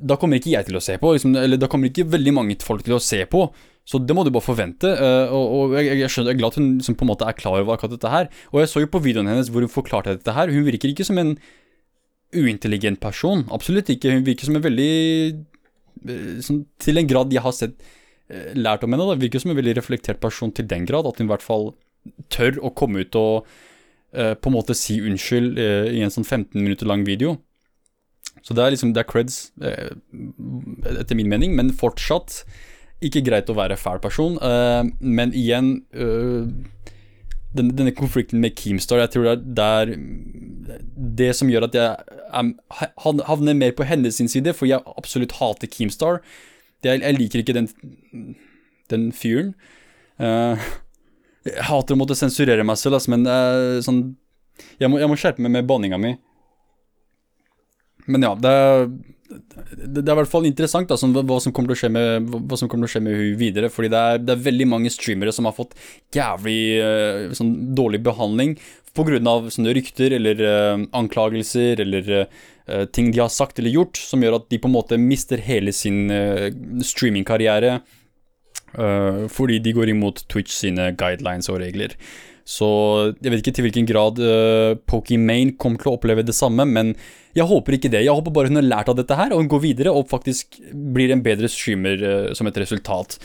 da kommer ikke jeg til å se på. Liksom, eller da kommer ikke veldig mange folk til å se på. Så det må du bare forvente. Uh, og, og jeg, jeg, skjønner, jeg, er glad at hun liksom, på en måte er klar over akkurat dette her. Og jeg så jo på videoen hennes hvor hun forklarte dette her. Hun virker ikke som en uintelligent person. Absolutt ikke. Hun virker som en veldig sånn, Til en grad jeg har sett Eh, lært om henne. da, virker som en veldig reflektert person til den grad at hun i hvert fall tør å komme ut og uh, på en måte si unnskyld uh, i en sånn 15 minutter lang video. Så det er liksom, det er creds, uh, etter min mening, men fortsatt ikke greit å være fæl person. men igjen denne, denne, konflikten med Keemstar, jeg tror det er der det som gjør at jeg havner mer på hennes side, for jeg absolutt hater Keemstar. Jeg, jeg liker ikke den, den fyren. Uh, jeg hater å måtte sensurere meg selv, altså, men uh, sånn jeg må, jeg må, skjerpe meg med banninga mi. Men ja, det er, det, er i hvert fall interessant da, som, hva, som kommer til å skje med, hva som kommer til å skje med hun videre. Fordi det er, det er veldig mange streamere som har fått jævlig uh, sånn, dårlig behandling pga. sånne rykter eller uh, anklagelser eller uh, ting de har sagt eller gjort, som gjør at de på en måte mister hele sin uh, streamingkarriere fordi de går imot Twitch sine guidelines og regler. Så jeg vet ikke til hvilken grad uh, Pokimane kommer til å oppleve det samme, men jeg håper ikke det. Jeg håper bare hun har lært av dette her, og hun går videre og faktisk blir en bedre streamer uh, som et resultat.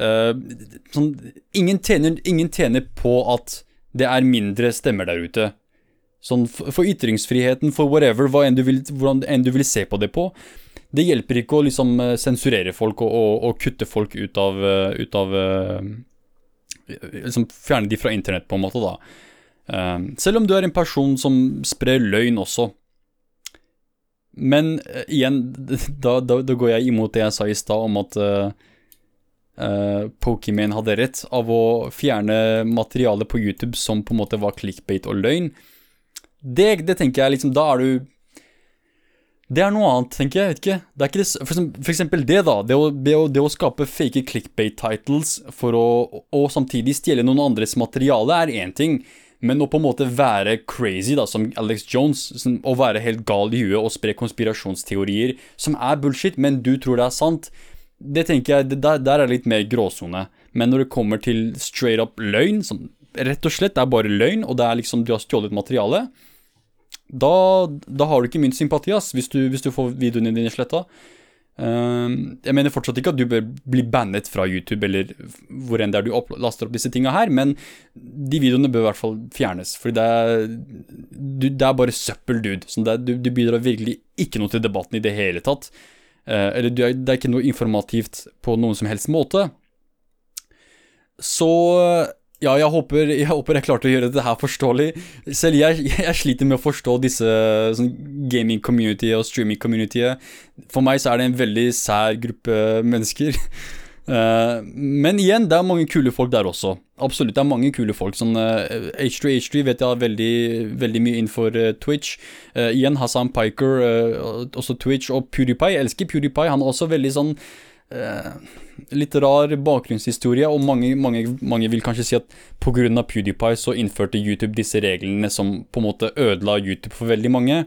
Uh, sånn, ingen, tjener, ingen tjener på at det er mindre stemmer der ute. Sånn for ytringsfriheten, for whatever, hva enn du vil, hvordan enn du vil se på det på. Det hjelper ikke å liksom sensurere folk og, og, og kutte folk ut av, ut av liksom Fjerne de fra internett, på en måte, da. Selv om du er en person som sprer løgn også. Men igjen, da, da, da, går jeg imot det jeg sa i stad om at uh, Pokémon hadde rett av å fjerne materiale på YouTube som på en måte var clickbait og løgn. Det, det tenker jeg liksom Da er du det er noe annet, tenker jeg. vet ikke. Det er ikke det, for, eksempel, for eksempel det, da. Det å, det, å, det å, skape fake clickbait-titles for å og samtidig stjele noen andres materiale, er én ting. Men å på en måte være crazy, da, som Alex Jones, som, å være helt gal i huet og spre konspirasjonsteorier som er bullshit, men du tror det er sant, det tenker jeg, der, der er det litt mer gråsone. Men når det kommer til straight up løgn, som rett og slett er bare løgn, og det er liksom du har stjålet materiale, da, da har du ikke min sympati, ass, hvis du, hvis du får videoene dine sletta. Uh, jeg mener fortsatt ikke at du bør bli bannet fra YouTube eller hvor enn det er du opp, laster opp disse tinga her, men de videoene bør i hvert fall fjernes. Fordi det er, det er bare søppel, dude. Det, du, du bidrar virkelig ikke noe til debatten i det hele tatt. Uh, eller er, det er ikke noe informativt på noen som helst måte, så ja, jeg håper, jeg håper jeg klarte å gjøre dette her forståelig. Selv jeg, jeg sliter med å forstå disse sånn gaming-community og streaming-community. For meg så er det en veldig sær gruppe mennesker. Uh, men igjen, det er mange kule folk der også. Absolutt, det er mange kule folk. Sånn uh, H3H3 vet jeg har veldig, veldig mye innenfor uh, Twitch. Uh, igjen Hassan Piker, også Twitch. Og PewDiePie. Jeg elsker PewDiePie. Han er også veldig sånn litt rar bakgrunnshistorie, og mange, mange, mange vil kanskje si at pga. PewDiePie så innførte YouTube disse reglene som på en måte ødela YouTube for veldig mange.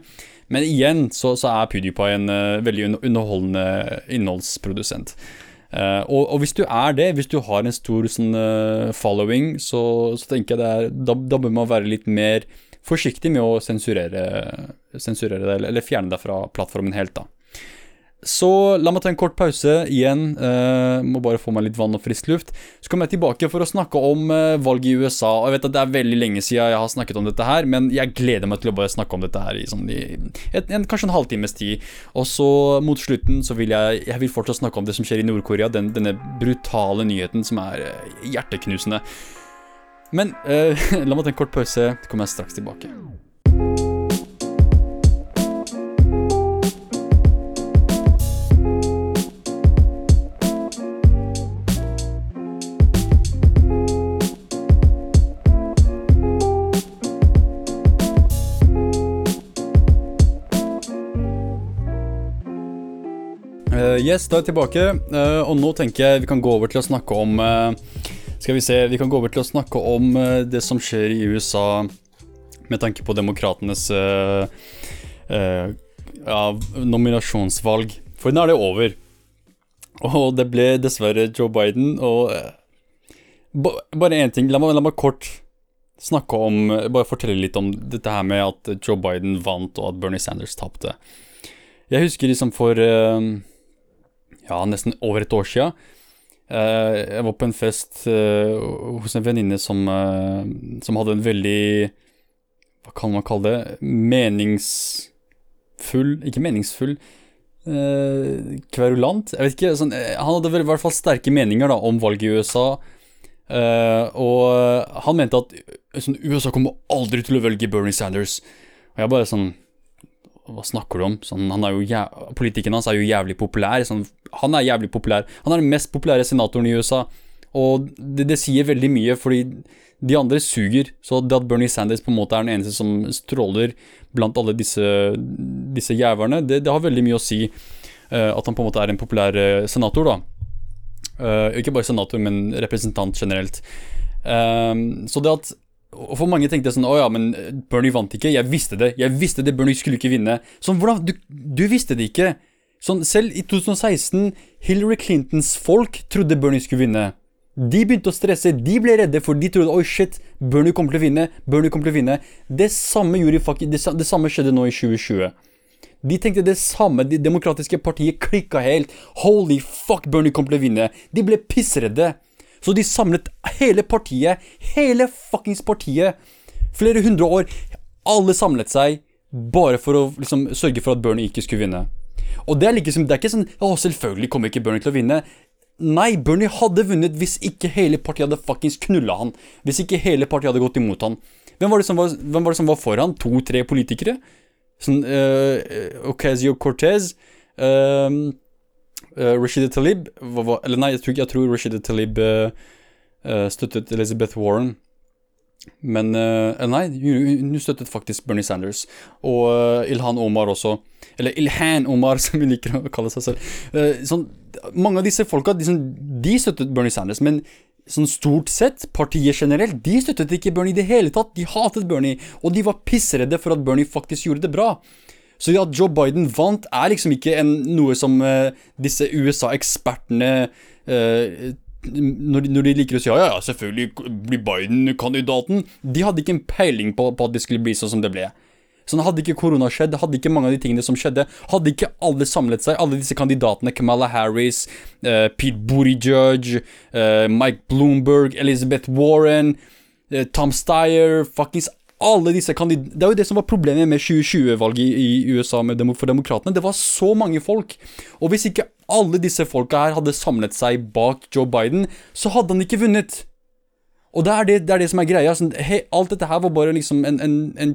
Men igjen så, så er PewDiePie en uh, veldig underholdende innholdsprodusent. Uh, og, og, hvis du er det, hvis du har en stor sånn, uh, following, så, så, tenker jeg det er, da, da, bør man være litt mer forsiktig med å sensurere, sensurere det, eller, eller fjerne deg fra plattformen helt. da. Så la meg ta en kort pause igjen. Uh, må bare få meg litt vann og frisk luft. Så kommer jeg tilbake for å snakke om uh, valget i USA. Og jeg vet at Det er veldig lenge siden jeg har snakket om dette her, men jeg gleder meg til å bare snakke om dette her i, sånn, i et, en, kanskje en halvtimes tid. Og så mot slutten så vil jeg, jeg vil fortsatt snakke om det som skjer i Nord-Korea. Den, denne brutale nyheten som er uh, hjerteknusende. Men la meg ta en kort pause, så kommer jeg straks tilbake. Yes, da er jeg tilbake, uh, og nå tenker jeg vi kan gå over til å snakke om uh, Skal vi se, vi kan gå over til å snakke om uh, det som skjer i USA med tanke på demokratenes ja, nominasjonsvalg. For nå er det over. Og det ble dessverre Joe Biden, og Bare én ting, la meg, la meg kort snakke om Bare fortelle litt om dette her med at Joe Biden vant, og at Bernie Sanders tapte. Jeg husker liksom for ja, nesten over et år sia. Uh, jeg var på en fest uh, hos en venninne som, uh, som hadde en veldig Hva kan man kalle det? Meningsfull Ikke meningsfull. kverulant? Jeg vet ikke. Sånn, han hadde vel i hvert fall sterke meninger da, om valget i USA. og han mente at sånn, USA kommer aldri til å velge Bernie Sanders. Og jeg bare sånn hva snakker du om? Sånn, han er jo Politikken hans er jo jævlig populær. Sånn, han er jævlig populær. Han er den mest populære senatoren i USA. Og det, det, sier veldig mye, fordi de andre suger. Så det at Bernie Sanders på en måte er den eneste som stråler blant alle disse, disse jævlene, det, det, har veldig mye å si. Uh, at han på en måte er en populær uh, senator, da. Uh, ikke bare senator, men representant generelt. så det at og for mange tenkte sånn Å ja, men Bernie vant ikke. Jeg visste det. Jeg visste det. Bernie skulle ikke vinne. Sånn, hvordan Du, du visste det ikke. Sånn, selv i 2016, Hillary Clintons folk trodde Bernie skulle vinne. De begynte å stresse, de ble redde, for de trodde oi shit, Bernie kommer til å vinne. Bernie kommer til å vinne. Det samme, gjorde, det, det samme skjedde nå i 2020. De tenkte det samme. Det demokratiske partiet klikka helt. Holy fuck, Bernie kommer til å vinne. De ble pissredde. Så de samlet hele partiet, hele fuckings partiet, flere hundre år. Alle samlet seg bare for å liksom sørge for at Bernie ikke skulle vinne. Og det er, liksom, det er ikke sånn Å, selvfølgelig kommer ikke Bernie til å vinne. Nei, Bernie hadde vunnet hvis ikke hele partiet hadde fuckings knulla han. Hvis ikke hele partiet hadde gått imot han. Hvem var det som var, var, det som var for han? To-tre politikere? Sånn uh, Ocasio-Cortez uh, uh, Rashida Talib Eller nei, jeg tror, jeg tror Rashida Talib uh, støttet Elizabeth Warren. Men uh, Nei, hun støttet faktisk Bernie Sanders. Og uh, Ilhan Omar også. Eller Ilhan Omar, som hun liker å kalle seg selv. Sånn, mange av disse folka de, de, støttet Bernie Sanders, men sånn stort sett, partiet generelt, de støttet ikke Bernie i det hele tatt. De hatet Bernie, og de var pissredde for at Bernie faktisk gjorde det bra. Så at Joe Biden vant, er liksom ikke en, noe som uh, disse USA-ekspertene uh, når, de, når, de, liker å si ja, ja, selvfølgelig blir Biden kandidaten. De hadde ikke en peiling på, på, at det skulle bli sånn som det ble. Sånn Hadde ikke korona skjedd, hadde ikke mange av de tingene som skjedde, hadde ikke alle samlet seg, alle disse kandidatene, Kamala Harris, uh, Pete Buttigieg, Mike Bloomberg, Elizabeth Warren, Tom Steyer, fuckings alle disse kandidatene Det er jo det som var problemet med 2020-valget i, USA dem for demokratene. Det var så mange folk. Og hvis ikke alle disse folka her hadde samlet seg bak Joe Biden, så hadde han ikke vunnet. Og det er det, det, er det som er greia. Sånn, he, alt dette her var bare liksom en, en, en,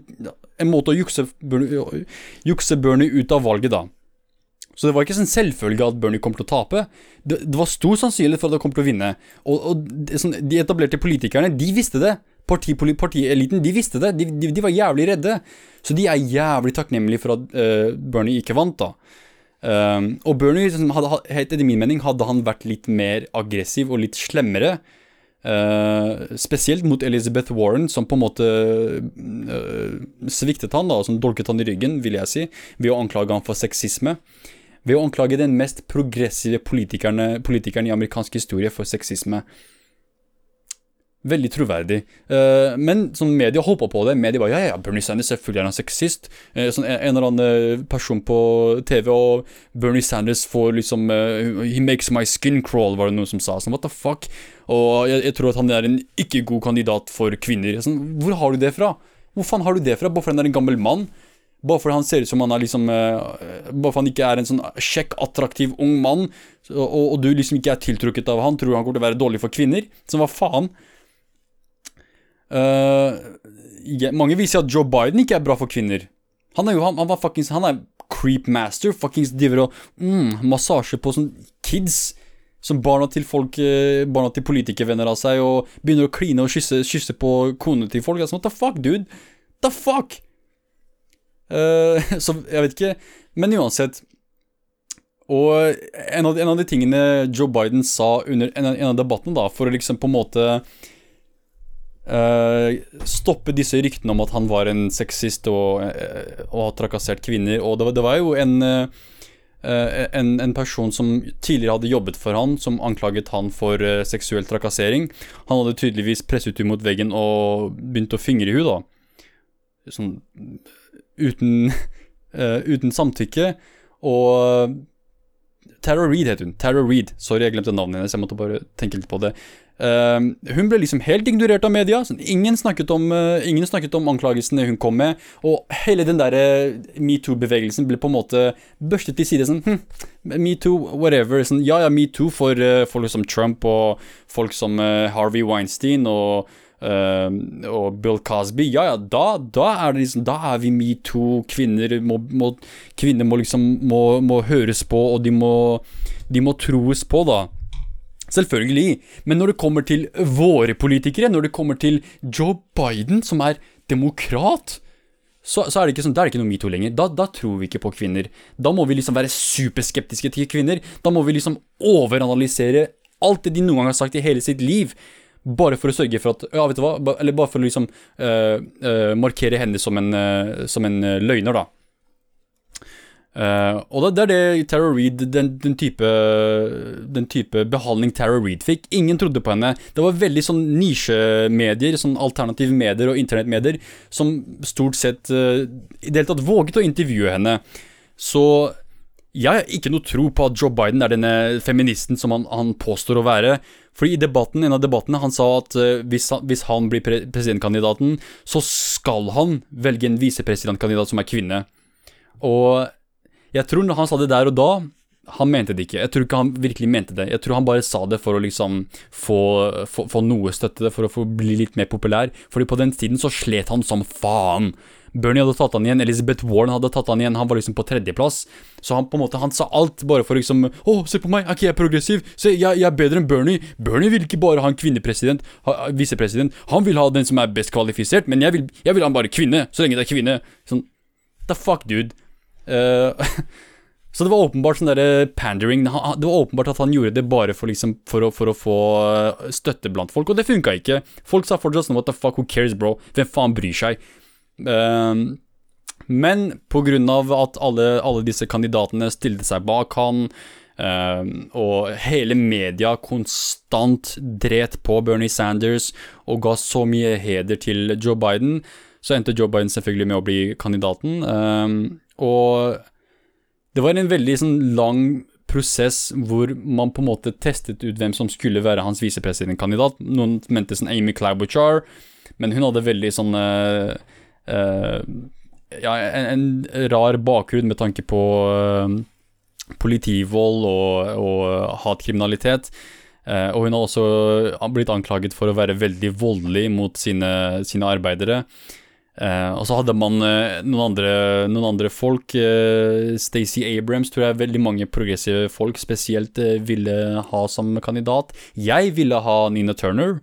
en måte å jukse, jukse Bernie ut av valget, da. Så det var ikke sånn selvfølge at Bernie kom til å tape. Det, det var stor sannsynlighet for at han kom til å vinne. Og, og sånn, de etablerte politikerne, de visste det. Partieliten, de visste det. De, de, de, var jævlig redde. Så de er jævlig takknemlige for at uh, Bernie ikke vant, da. Um, og Bernie, hadde, etter min mening, hadde han vært litt mer aggressiv og litt slemmere Uh, spesielt mot Elizabeth Warren, som på en måte uh, sviktet han, da, som dolket han i ryggen, vil jeg si, ved å anklage han for sexisme. Ved å anklage den mest progressive politikeren i amerikansk historie for sexisme. Veldig troverdig. Uh, men sånn media hoppa på det. Media bare ja, ja, Bernie Sanders selvfølgelig er han sexist. Uh, sånn en, eller annen person på TV og Bernie Sanders får liksom He makes my skin crawl, var det noen som sa. Sånn, what the fuck? Og jeg, jeg, tror at han er en ikke god kandidat for kvinner. Sånn, hvor har du det fra? Hvor faen har du det fra? Bare fordi han er en gammel mann? Bare fordi han ser ut som han er liksom Bare fordi han ikke er en sånn kjekk, attraktiv ung mann, og, og, du liksom ikke er tiltrukket av han, tror han kommer til å være dårlig for kvinner? Så hva faen? Uh, mange viser at Joe Biden ikke er bra for kvinner. Han er jo han, han var fuckings Han er creep master. Fuckings driver og mm, massasje på sånn kids som barna til folk eh, Barna til politikervenner av seg, og begynner å kline og kysse, kysse på konene til folk. Altså, what the fuck, dude? The fuck? Uh, så jeg vet ikke. Men uansett. Og en av, en av, de tingene Joe Biden sa under en, en av debattene, da, for å liksom på en måte uh, stoppe disse ryktene om at han var en sexist og, uh, og trakassert kvinner. Og det var, det var jo en uh, en, en, person som tidligere hadde jobbet for han, som anklaget han for seksuell trakassering. Han hadde tydeligvis presset henne mot veggen og begynt å fingre henne, da. Sånn uten, uten samtykke. Og Tara Reed het hun. Tara Reed. Sorry, jeg glemte navnet hennes. Jeg måtte bare tenke litt på det. Uh, hun ble liksom helt ignorert av media. Sånn, ingen, snakket om, uh, ingen, snakket om, anklagelsene hun kom med. Og hele den der metoo-bevegelsen ble på en måte børstet til side. Sånn, hm, metoo, whatever. Sånn, ja, ja, metoo for uh, folk som Trump og folk som Harvey Weinstein og Uh, og Bill Cosby, ja ja, da, da er liksom Da er vi metoo. Kvinner må, må, kvinner må liksom må, må, høres på, og de må, de må troes på, da. Selvfølgelig. Men når det kommer til våre politikere, når det kommer til Joe Biden, som er demokrat, så, så er det ikke sånn, da er det ikke noe metoo lenger. Da, da, tror vi ikke på kvinner. Da må vi liksom være superskeptiske til kvinner. Da må vi liksom overanalysere alt det de noen gang har sagt i hele sitt liv. Bare for å sørge for at Ja, vet du hva? Eller bare for å liksom øh, øh, markere henne som en, øh, som en løgner, da. Og det, det, er det Tara Reed den, den, type, den type behandling Tara Reed fikk. Ingen trodde på henne. Det var veldig sånn nisjemedier, sånn alternative medier og internettmedier, som stort sett i det hele tatt våget å intervjue henne. Så jeg har ikke noe tro på at Joe Biden er denne feministen som han, han påstår å være. Fordi i debatten, en av debattene han sa at uh, hvis, han, hvis, han, blir pre presidentkandidaten, så skal han velge en visepresidentkandidat som er kvinne. Og jeg tror når han sa det der og da, han mente det ikke. Jeg tror ikke han virkelig mente det. Jeg tror han bare sa det for å liksom få, få, få noe støtte, for å få bli litt mer populær. Fordi på den tiden så slet han som faen Bernie hadde tatt han igjen, Elizabeth Warren hadde tatt han igjen, han var liksom på tredjeplass. Så han på en måte, han sa alt bare for liksom Å, se på meg, er ikke jeg progressiv? Se, jeg, jeg, er bedre enn Bernie. Bernie vil ikke bare ha en kvinnepresident, visepresident. Han vil ha den som er best kvalifisert, men jeg vil, jeg vil ha bare kvinne, så lenge det er kvinne. Sånn, the fuck, dude. Uh, Så det var åpenbart sånn der pandering. Det var åpenbart at han gjorde det bare for, liksom, for, å, for å, få eh, støtte blant folk, og det funka ikke. Folk sa fortsatt sånn What the fuck, who cares, bro? Hvem faen bryr seg? Ehm, men pga. at alle, alle, disse kandidatene stilte seg bak han, Uh, og hele media konstant dret på Bernie Sanders og ga så mye heder til Joe Biden, så endte Joe Biden selvfølgelig med å bli kandidaten. Uh, og det var en veldig sånn, lang prosess hvor man på en måte testet ut hvem som skulle være hans visepresidentkandidat. Noen mente sånn Amy Klobuchar, men hun hadde veldig sånn uh, uh, Ja, en, en, rar bakgrunn med tanke på uh, politivold og, og hatkriminalitet. og hun har også blitt anklaget for å være veldig voldelig mot sine, sine arbeidere. Uh, og så hadde man uh, noen, andre, noen, andre, folk. Uh, Stacey Abrams tror jeg veldig mange progressive folk spesielt ville ha som kandidat. Jeg ville ha Nina Turner,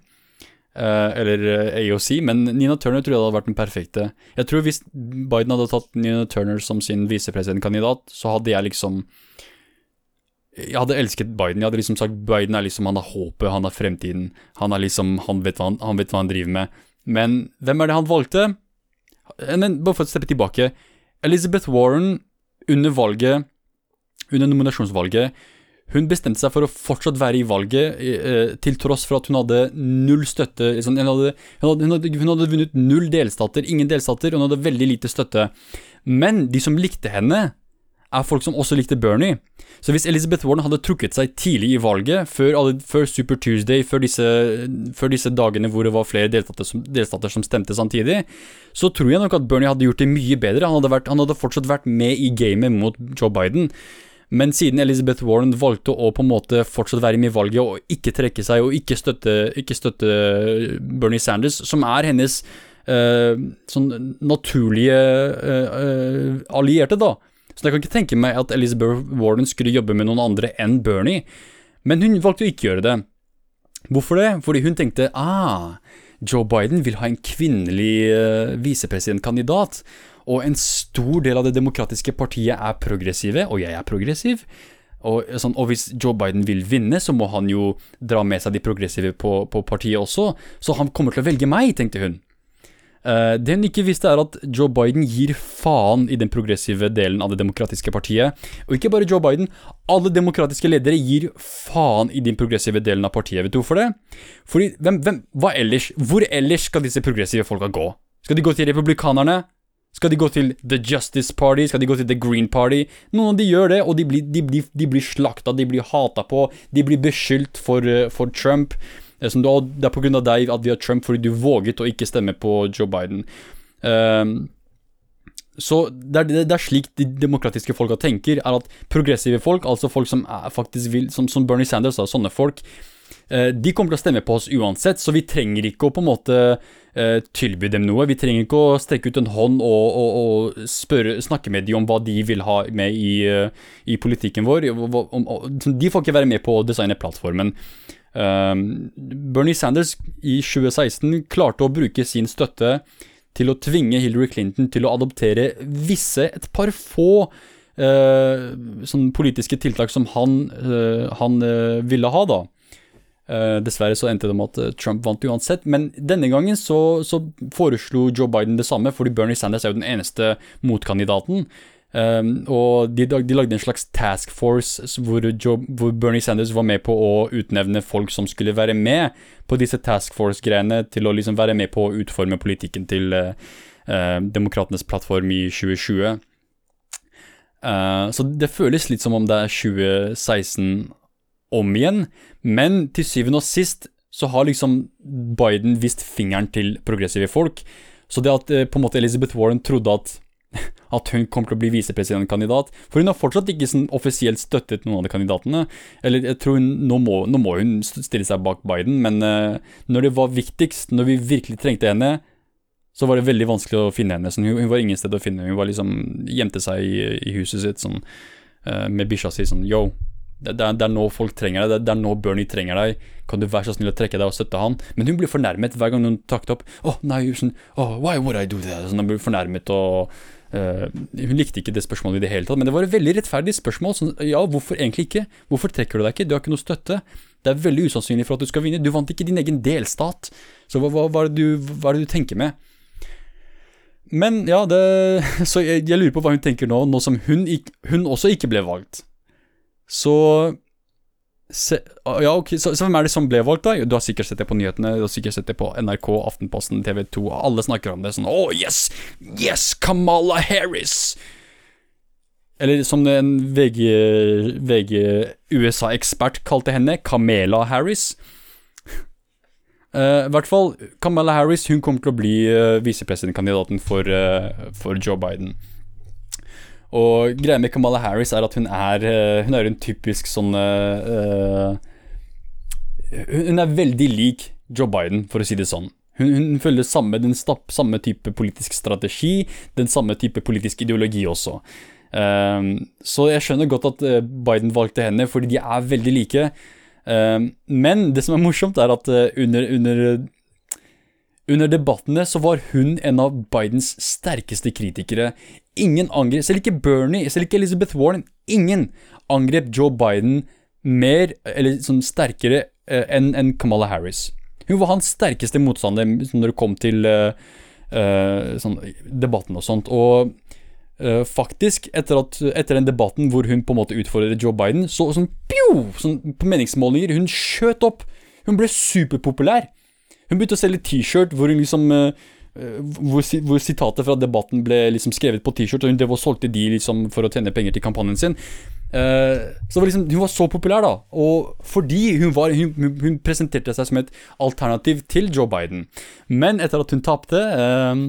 eller AOC, men Nina Turner tror jeg hadde vært den perfekte. Jeg tror hvis Biden hadde tatt Nina Turner som sin visepresidentkandidat, så hadde jeg liksom jeg hadde elsket Biden. Jeg hadde liksom sagt Biden er liksom, han har håpet, han har fremtiden. Han er liksom, han vet, hva han, han vet hva han driver med. Men hvem er det han valgte? Men bare for å steppe tilbake. Elizabeth Warren, under valget, under nominasjonsvalget, hun bestemte seg for å fortsatt være i valget, eh, til tross for at hun hadde null støtte. Liksom, hun, hadde, hun, hadde, hun, hadde, hun, hadde, vunnet null delstater, ingen delstater, hun hadde veldig lite støtte. Men de som likte henne, er folk som også likte Bernie. Så hvis Elizabeth Warren hadde trukket seg tidlig i valget, før, før Super Tuesday, før disse, før disse, dagene hvor det var flere delstater som, delstater som, stemte samtidig, så tror jeg nok at Bernie hadde gjort det mye bedre. Han hadde, vært, han hadde fortsatt vært med i gamet mot Joe Biden. Men siden Elizabeth Warren valgte å på en måte fortsatt være med i valget og ikke trekke seg og ikke støtte, ikke støtte Bernie Sanders, som er hennes uh, sånn naturlige uh, allierte, da, så jeg kan ikke tenke meg at Elizabeth Warden skulle jobbe med noen andre enn Bernie. Men hun valgte å ikke gjøre det. Hvorfor det? Fordi hun tenkte ah, Joe Biden vil ha en kvinnelig uh, visepresidentkandidat. Og en stor del av det demokratiske partiet er progressive, og jeg er progressiv. Og, sånn, og, hvis Joe Biden vil vinne, så må han jo dra med seg de progressive på, på partiet også. Så han kommer til å velge meg, tenkte hun. Uh, det hun ikke visste, er at Joe Biden gir faen i den progressive delen av det demokratiske partiet. Og ikke bare Joe Biden, alle demokratiske ledere gir faen i den progressive delen av partiet. Vet du hvorfor det? Fordi, hvem, hvem, hva ellers? Hvor ellers skal disse progressive folka gå? Skal de gå til republikanerne? Skal de gå til The Justice Party? Skal de gå til The Green Party? Noen av de gjør det, og de blir, de blir, de blir slakta, de blir hata på, de blir beskyldt for, uh, for Trump. Som du, det er av deg at vi har Trump fordi du våget å ikke stemme på Joe Biden. Um, så det er, det er, slik de demokratiske folka tenker, er at progressive folk, altså folk som faktisk vil, som, som Bernie Sanders og sånne folk, uh, de kommer til å stemme på oss uansett, så vi trenger ikke å på en måte uh, tilby dem noe. Vi trenger ikke å strekke ut en hånd og, og, og spørre, snakke med dem om hva de vil ha med i, uh, i politikken vår. De får ikke være med på å designe plattformen. Um, Bernie Sanders i 2016 klarte å bruke sin støtte til å tvinge Hillary Clinton til å adoptere visse, et par få uh, politiske tiltak som han, uh, han uh, ville ha, da. dessverre så endte det med at Trump vant uansett, men denne gangen så, så foreslo Joe Biden det samme, fordi Bernie Sanders er jo den eneste motkandidaten. Um, og de, de, lagde en slags task force hvor, Joe, hvor, Bernie Sanders var med på å utnevne folk som skulle være med på disse task force-greiene, til å liksom være med på å utforme politikken til uh, uh, Demokratenes plattform i 2020. Uh, så det føles litt som om det er 2016 om igjen, men til syvende og sist så har liksom Biden vist fingeren til progressive folk. Så det at på en måte Elizabeth Warren trodde at at hun kommer til å bli visepresidentkandidat. For hun har fortsatt ikke sånn offisielt støttet noen av de kandidatene. Eller jeg tror hun, nå, må, nå må hun stille seg bak Biden, men uh, når det var viktigst, når vi virkelig trengte henne, så var det veldig vanskelig å finne henne. Sånn, hun, hun, var ingen sted å finne. Hun var liksom, gjemte seg i, i huset sitt sånn, uh, med bikkja si sånn Yo, det, det, er, det, er, nå folk trenger deg, det, det, er nå Bernie trenger deg. Kan du være så snill å trekke deg og støtte han? Men hun blir fornærmet hver gang hun trakk opp. Å, oh, nei, sånn, oh, why would I do that? Sånn, hun blir fornærmet og uh, Hun likte ikke det spørsmålet i det hele tatt, men det var et veldig rettferdig spørsmål. Sånn, ja, hvorfor egentlig ikke? Hvorfor trekker du deg ikke? Du har ikke noe støtte. Det er veldig usannsynlig for at du skal vinne. Du vant ikke din egen delstat. Så hva, hva, hva, er, det du, hva er det du tenker med? Men ja, det, så jeg, jeg, lurer på hva hun tenker nå, nå som hun, hun også ikke ble valgt. Så se, Ja, ok, så, så, hvem er det som ble valgt, da? Du har sikkert sett det på nyhetene, du har sikkert sett det på NRK, Aftenposten, TV 2, alle snakker om det sånn Å, oh, yes! Yes! Kamala Harris! Eller som en VG, VG USA-ekspert kalte henne, Kamela Harris. Uh, I hvert fall, Kamala Harris hun kommer til å bli uh, visepresidentkandidaten for, uh, for Joe Biden. Og greia med Kamala Harris er at hun er Hun er en typisk sånn Hun er veldig lik Joe Biden, for å si det sånn. Hun, hun følger samme, den samme type politisk strategi, den samme type politisk ideologi også. Um, så jeg skjønner godt at Biden valgte henne, fordi de er veldig like. Um, men det som er morsomt, er at uh, under, under, under, debattene så var hun en av Bidens sterkeste kritikere. Ingen angrep, selv ikke Bernie, selv ikke Elizabeth Warren, ingen angrep Joe Biden mer, eller sånn sterkere, uh, enn en Kamala Harris. Hun var hans sterkeste motstander når det kom til uh, sånn, debatten og sånt. Og Uh, faktisk, etter, at, etter, den debatten hvor hun på en måte utfordret Joe Biden, så sånn, pjo, sånn på meningsmålinger Hun skjøt opp. Hun ble superpopulær. Hun begynte å selge T-shirt hvor hun liksom uh, hvor, hvor, sitatet fra debatten ble liksom skrevet på T-shirt, og hun drev og solgte de liksom for å tjene penger til kampanjen sin. Uh, så var liksom, Hun var så populær, da. Og fordi hun, var, hun, hun, presenterte seg som et alternativ til Joe Biden. Men etter at hun tapte uh,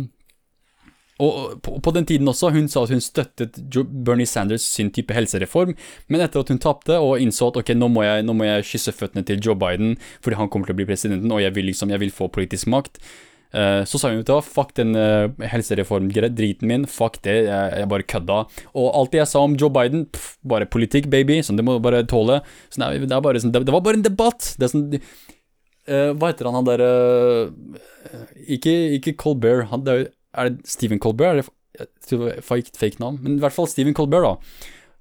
og på, den tiden også, hun sa at hun støttet Bernie Sanders sin type helsereform, men etter at hun tapte og innså at ok, nå må, jeg, nå må jeg kysse føttene til Joe Biden fordi han kommer til å bli presidenten, og jeg vil liksom, jeg vil få politisk makt, så sa hun at fuck den uh, helsereform-driten min, fuck det, jeg, jeg, bare kødda. Og alt det jeg sa om Joe Biden, pff, bare politikk, baby, sånn det må du bare tåle. Så det, er bare, sånn, det, det, var bare en debatt. Det er sånn uh, Hva heter han, han derre ikke, ikke Colbert, han, det er er det Stephen Colbert? Er det fake, fake navn? Men i hvert fall Stephen Colbert, da.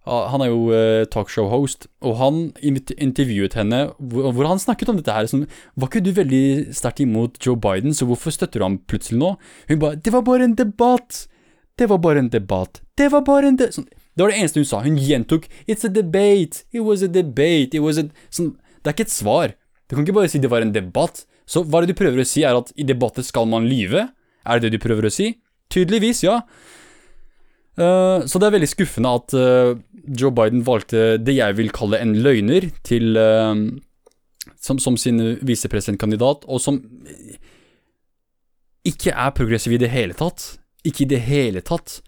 Han er jo uh, talkshow-host, og han intervjuet henne hvor, han snakket om dette her. Sånn, var ikke du veldig sterkt imot Joe Biden, så hvorfor støtter du ham plutselig nå? Hun bare 'Det var bare en debatt'. Det var bare en debatt. Det var bare en de sånn, Det var det eneste hun sa. Hun gjentok 'It's a debate'. It was a debate. It was a sånn, Det er ikke et svar. Du kan ikke bare si det var en debatt. Så hva det du prøver å si, er at i debatter skal man lyve? Er det det du prøver å si? Tydeligvis, ja. Uh, så det er veldig skuffende at uh, Joe Biden valgte det jeg vil kalle en løgner til, uh, som, som, sin visepresidentkandidat, og som ikke er progressiv i det hele tatt. Ikke i det hele tatt.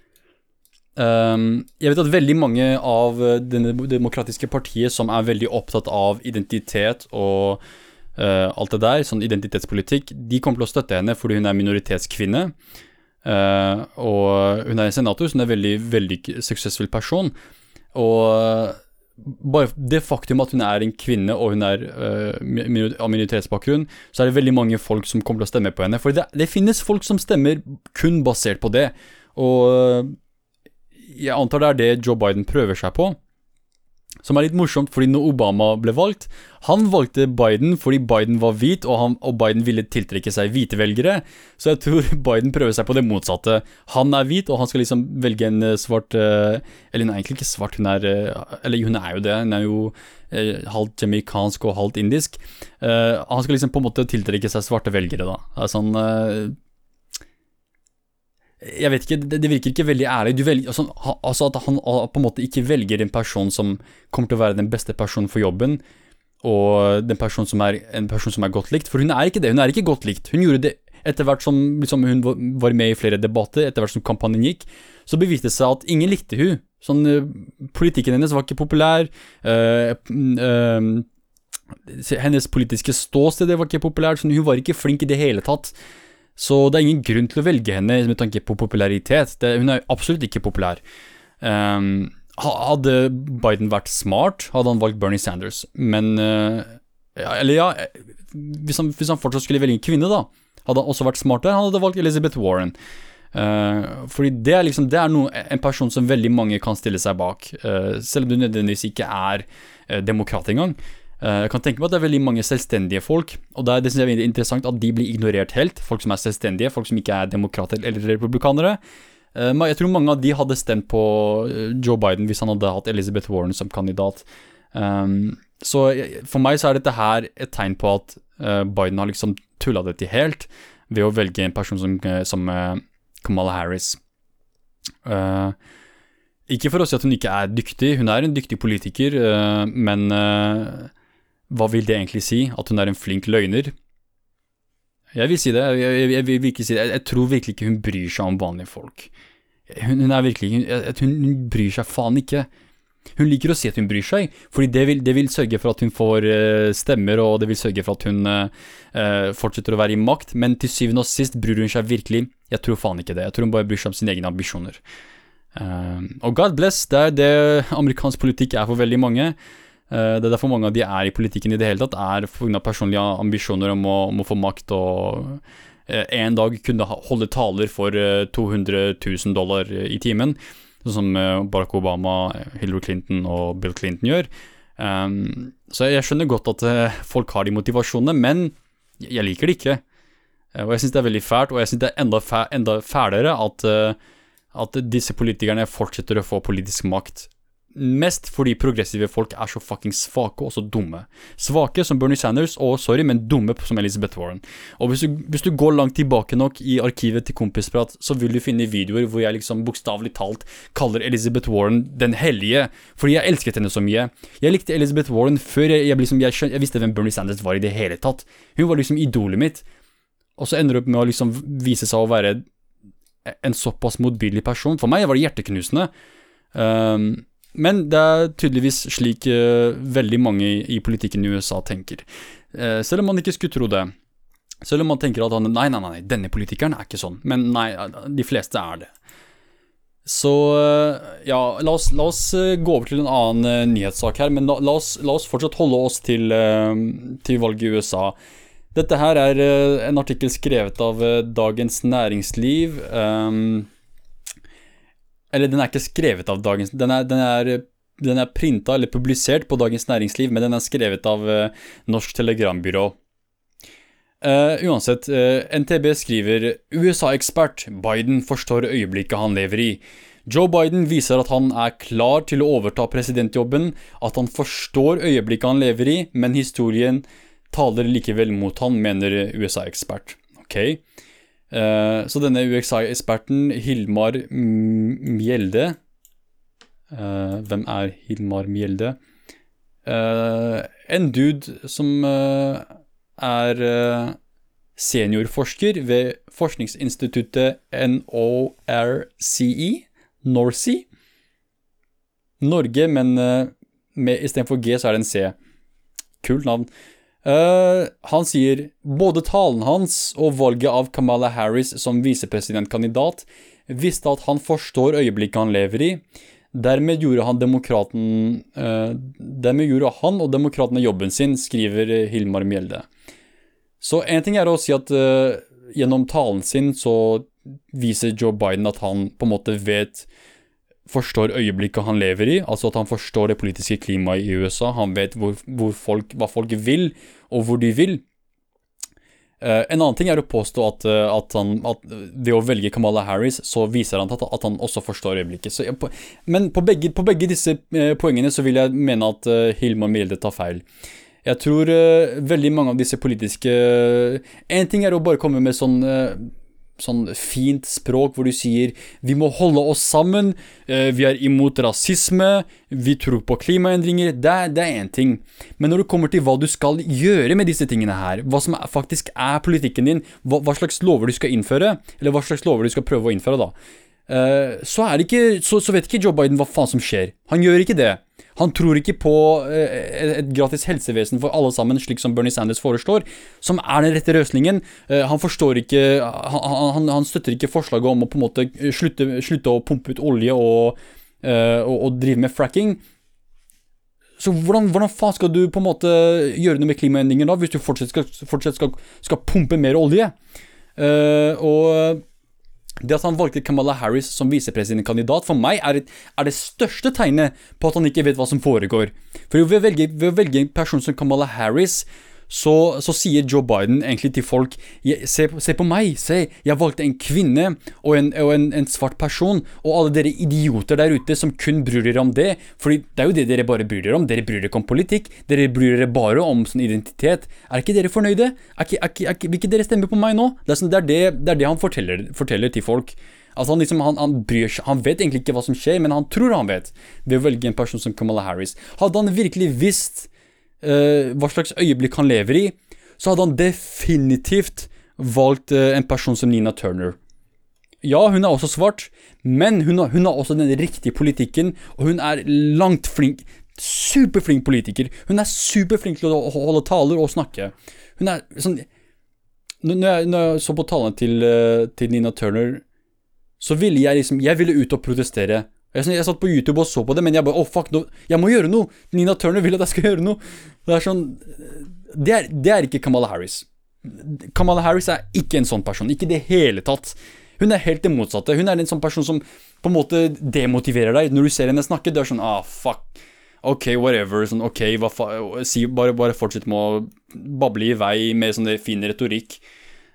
Jeg vet at veldig mange av det demokratiske partiet som er veldig opptatt av identitet og alt det der, sånn identitetspolitikk, de kommer til å støtte henne fordi hun er minoritetskvinne. Uh, og hun er en senator, så hun er en veldig, veldig suksessfull person. Og bare det faktum at hun er en kvinne og hun er uh, av minoritetsbakgrunn, så er det veldig mange folk som kommer til å stemme på henne. For det, det finnes folk som stemmer kun basert på det. Og jeg antar det er det Joe Biden prøver seg på. Som er litt morsomt, fordi når Obama ble valgt Han valgte Biden fordi Biden var hvit, og, han, og Biden ville tiltrekke seg hvite velgere. Så jeg tror Biden prøver seg på det motsatte. Han er hvit, og han skal liksom velge en eh, svart eh, Eller hun er egentlig ikke svart, hun er eh, Eller hun er jo det. Hun er jo halvt jamaicansk og halvt indisk. Han skal liksom på en måte tiltrekke seg svarte velgere, da. Er sånn jeg vet ikke, det, det, virker ikke veldig ærlig. Velger, altså, altså, At han på en måte ikke velger en person som kommer til å være den beste personen for jobben, og den person som er, en person som er godt likt. For hun er ikke det. Hun er ikke godt likt. Hun gjorde det etter hvert som liksom, hun var med i flere debatter, etter hvert som kampanjen gikk. Så beviste det seg at ingen likte hun. Sånn, eh, Politikken hennes var ikke populær. Øh, øh, hennes politiske ståsted var ikke populært. Sånn, hun var ikke flink i det hele tatt. Så det er ingen grunn til å velge henne med tanke på popularitet. Det, hun er absolutt ikke populær. Um, hadde Biden vært smart, hadde han valgt Bernie Sanders. Men uh, Eller ja, hvis han, hvis han, fortsatt skulle velge en kvinne, da, hadde han også vært smart der. Han hadde valgt Elizabeth Warren. Uh, fordi det er liksom Det er noe, en person som veldig mange kan stille seg bak, uh, selv om du nødvendigvis ikke er uh, demokrat engang. Eh, jeg kan tenke meg at det er veldig mange selvstendige folk, og det, det synes jeg er interessant at de blir ignorert helt. Folk som er selvstendige, folk som ikke er demokrater eller republikanere. Eh, jeg tror mange av de hadde stemt på eh, Joe Biden hvis han hadde hatt Elizabeth Warren som kandidat. Um, så for meg så er dette her et tegn på at Biden har liksom tulla det til helt ved å velge en person som, som Kamala Harris. Ikke for å si at hun ikke er dyktig, hun er en dyktig politiker, men hva vil det egentlig si? At hun er en flink løgner? Jeg vil si det. Jeg, jeg, jeg vil si det. Jeg, tror virkelig ikke hun bryr seg om vanlige folk. Hun, hun er virkelig hun, hun, bryr seg faen ikke. Hun liker å si at hun bryr seg, fordi det vil, det vil sørge for at hun får uh, stemmer, og det vil sørge for at hun uh, fortsetter å være i makt, men til syvende og sist bryr hun seg virkelig. Jeg tror faen ikke det. Jeg tror hun bare bryr seg om sine egne ambisjoner. Uh, og God bless, det er det amerikansk politikk er for veldig mange. Det er derfor mange av de er i politikken i det hele tatt, er pga. personlige ambisjoner om å, om å, få makt og en dag kunne holde taler for 200 000 dollar i timen sånn som eh, Barack Obama, Hillary Clinton og Bill Clinton gjør. Um, så jeg skjønner godt at folk har de motivasjonene, men jeg liker det ikke. Og jeg syns det er veldig fælt, og jeg syns det er enda, fæ enda fælere at, at disse politikerne fortsetter å få politisk makt Mest fordi progressive folk er så fucking svake og så dumme. Svake som Bernie Sanders, og sorry, men dumme som Elizabeth Warren. Og hvis du, hvis du går langt tilbake nok i arkivet til Kompisprat, så vil du finne videoer hvor jeg liksom bokstavelig talt kaller Elizabeth Warren den hellige, fordi jeg elsket henne så mye. Jeg likte Elizabeth Warren før jeg, jeg, liksom, jeg, skjøn, jeg visste hvem Bernie Sanders var i det hele tatt. Hun var liksom idolet mitt. Og så ender det opp med å liksom vise seg å være en såpass motbydelig person. For meg var det hjerteknusende. Um, men det er tydeligvis slik uh, veldig mange i, i, politikken i USA tenker. Uh, selv om man ikke skulle tro det. Selv om man tenker at han, nei, nei, nei, denne politikeren er ikke sånn. Men nei, de fleste er det. Så uh, ja, la oss, la oss gå over til en annen nyhetssak her. Men la, la, oss, la, oss, fortsatt holde oss til, til valget i USA. Dette her er en artikkel skrevet av Dagens Næringsliv. Um, eller den er ikke skrevet av Dagens Den er, den er, den er printa eller publisert på Dagens Næringsliv, men den er skrevet av uh, Norsk Telegrambyrå. Uh, uansett, uh, NTB skriver USA-ekspert Biden forstår øyeblikket han lever i. Joe Biden viser at han er klar til å overta presidentjobben, at han forstår øyeblikket han lever i, men historien taler likevel mot han, mener USA-ekspert. Ok. Uh, så denne UXI-eksperten, Hilmar Mjelde uh, Hvem er Hilmar Mjelde? Uh, en dude som er seniorforsker ved forskningsinstituttet NORCE, NORCE. Norge, men med, istedenfor G så er det en C. Kult navn. Uh, han sier både talen hans og valget av Kamala Harris som visepresidentkandidat visste at han forstår øyeblikket han lever i. Dermed gjorde han uh, Dermed gjorde han og demokratene jobben sin, skriver Hilmar Mjelde. Så en ting er å si at uh, gjennom talen sin så viser Joe Biden at han på en måte vet forstår øyeblikket han lever i, altså at han forstår det politiske klimaet i USA. Han vet hvor, hvor folk, hva folk vil, og hvor de vil. Uh, en annen ting er å påstå at, uh, at, han, at, det å velge Kamala Harris, så viser han at, at han også forstår øyeblikket. Så, på, men på begge, på begge, disse uh, poengene så vil jeg mene at Hilmar Milde tar feil. Jeg tror veldig mange av disse politiske En ting er å bare komme med sånn sånn fint språk hvor du sier vi må holde oss sammen, eh, vi er imot rasisme, vi tror på klimaendringer. Det, er én ting. Men når det kommer til hva du skal gjøre med disse tingene her, hva som faktisk er politikken din, hva, hva slags lover du skal innføre, eller hva slags lover du skal prøve å innføre, da, så, ikke, så, så vet ikke Joe Biden hva faen som skjer. Han gjør ikke det. Han tror ikke på eh, et gratis helsevesen for alle sammen, slik som Bernie Sanders foreslår, som er den rette løsningen. Eh, han forstår ikke han, han, støtter ikke forslaget om å på en måte slutte, slutte å pumpe ut olje og, eh, og, og drive med fracking. Så hvordan, hvordan, faen skal du på en måte gjøre noe med klimaendringer da, hvis du fortsatt skal, fortsatt skal, skal pumpe mer olje? Uh, og det at han valgte Kamala Harris som visepresidentkandidat, for meg er, er, det største tegnet på at han ikke vet hva som foregår. For ved å velge, ved å velge en person som Kamala Harris, så, så, sier Joe Biden egentlig til folk se, se, på meg, se, jeg valgte en kvinne og, en, og en, en, svart person, og alle dere idioter der ute som kun bryr dere om det, fordi det er jo det dere bare bryr dere om, dere bryr dere ikke om politikk, dere bryr dere bare om sånn identitet. Er ikke dere fornøyde? Er ikke, er er vil ikke dere stemme på meg nå? Det er, sånn, det, det, det, er det, han forteller, forteller til folk. Altså han, liksom, han, han, bryr han vet egentlig ikke hva som skjer, men han tror han vet, ved å velge en person som Kamala Harris. Hadde han virkelig visst uh, hva slags øyeblikk han lever i, så hadde han definitivt valgt uh, en person som Nina Turner. Ja, hun er også svart, men hun har, hun har også den riktige politikken, og hun er langt flink Superflink politiker. Hun er superflink til å holde taler og snakke. Hun er sånn Når jeg, når jeg så på talene til, uh, til Nina Turner, så ville jeg liksom Jeg ville ut og protestere. Jeg, jeg, satt på YouTube og så på det, men jeg bare Å, oh, fuck, no, jeg må gjøre noe! Nina Turner vil at jeg skal gjøre noe! Det er sånn Det er, det er ikke Kamala Harris. Kamala Harris er ikke en sånn person. Ikke i det hele tatt. Hun er helt det motsatte. Hun er en sånn person som på en måte demotiverer deg når du ser henne snakke. Det er sånn ah, fuck. Ok, whatever. Sånn, ok, bare, bare fortsett med å bable i vei med sånn fin retorikk.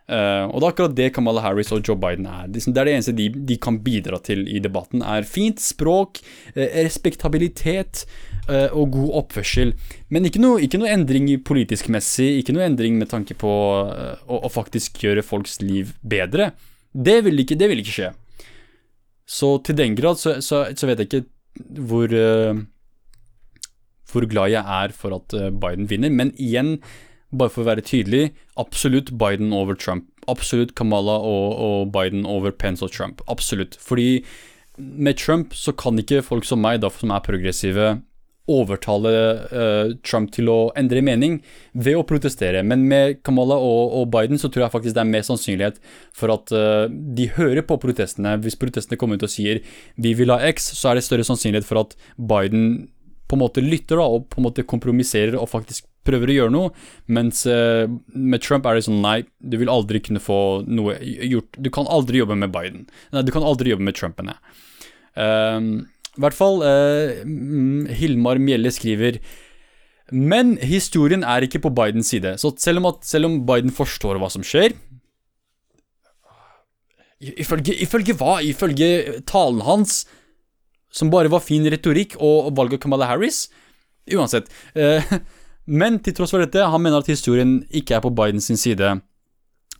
Uh, og det er akkurat det Kamala Harris og Joe Biden er. Det er det eneste de, de kan bidra til i debatten, er fint språk, uh, respektabilitet uh, og god oppførsel. Men ikke noe, ikke noe endring politisk messig, ikke noe endring med tanke på å, å, faktisk gjøre folks liv bedre. Det vil ikke, det vil ikke skje. Så til den grad så, så, så vet jeg ikke hvor hvor glad jeg er for at Biden vinner, men igjen bare for å være tydelig, absolutt Biden over Trump. Absolutt Kamala og, og Biden over Pence og Trump. Absolutt. Fordi med Trump så kan ikke folk som meg, da, som er progressive, overtale uh, Trump til å endre mening ved å protestere. Men med Kamala og, og, Biden så tror jeg faktisk det er mer sannsynlighet for at uh, de hører på protestene. Hvis protestene kommer ut og sier vi vil ha X, så er det større sannsynlighet for at Biden på en måte lytter da, og på en måte kompromisserer og faktisk prøver å gjøre noe, mens uh, med Trump er det sånn nei, du vil aldri kunne få noe gjort Du kan aldri jobbe med Biden. Nei, du kan aldri jobbe med Trumpene. Uh, I hvert fall, uh, Hilmar Mjelle skriver men historien er ikke på Bidens side. Så selv om, at, selv om Biden forstår hva som skjer Ifølge, ifølge hva? Ifølge talen hans, som bare var fin retorikk, og valget av Kamala Harris? Uansett. Uh, Men til tross for dette, han mener at historien ikke er på Bidens side.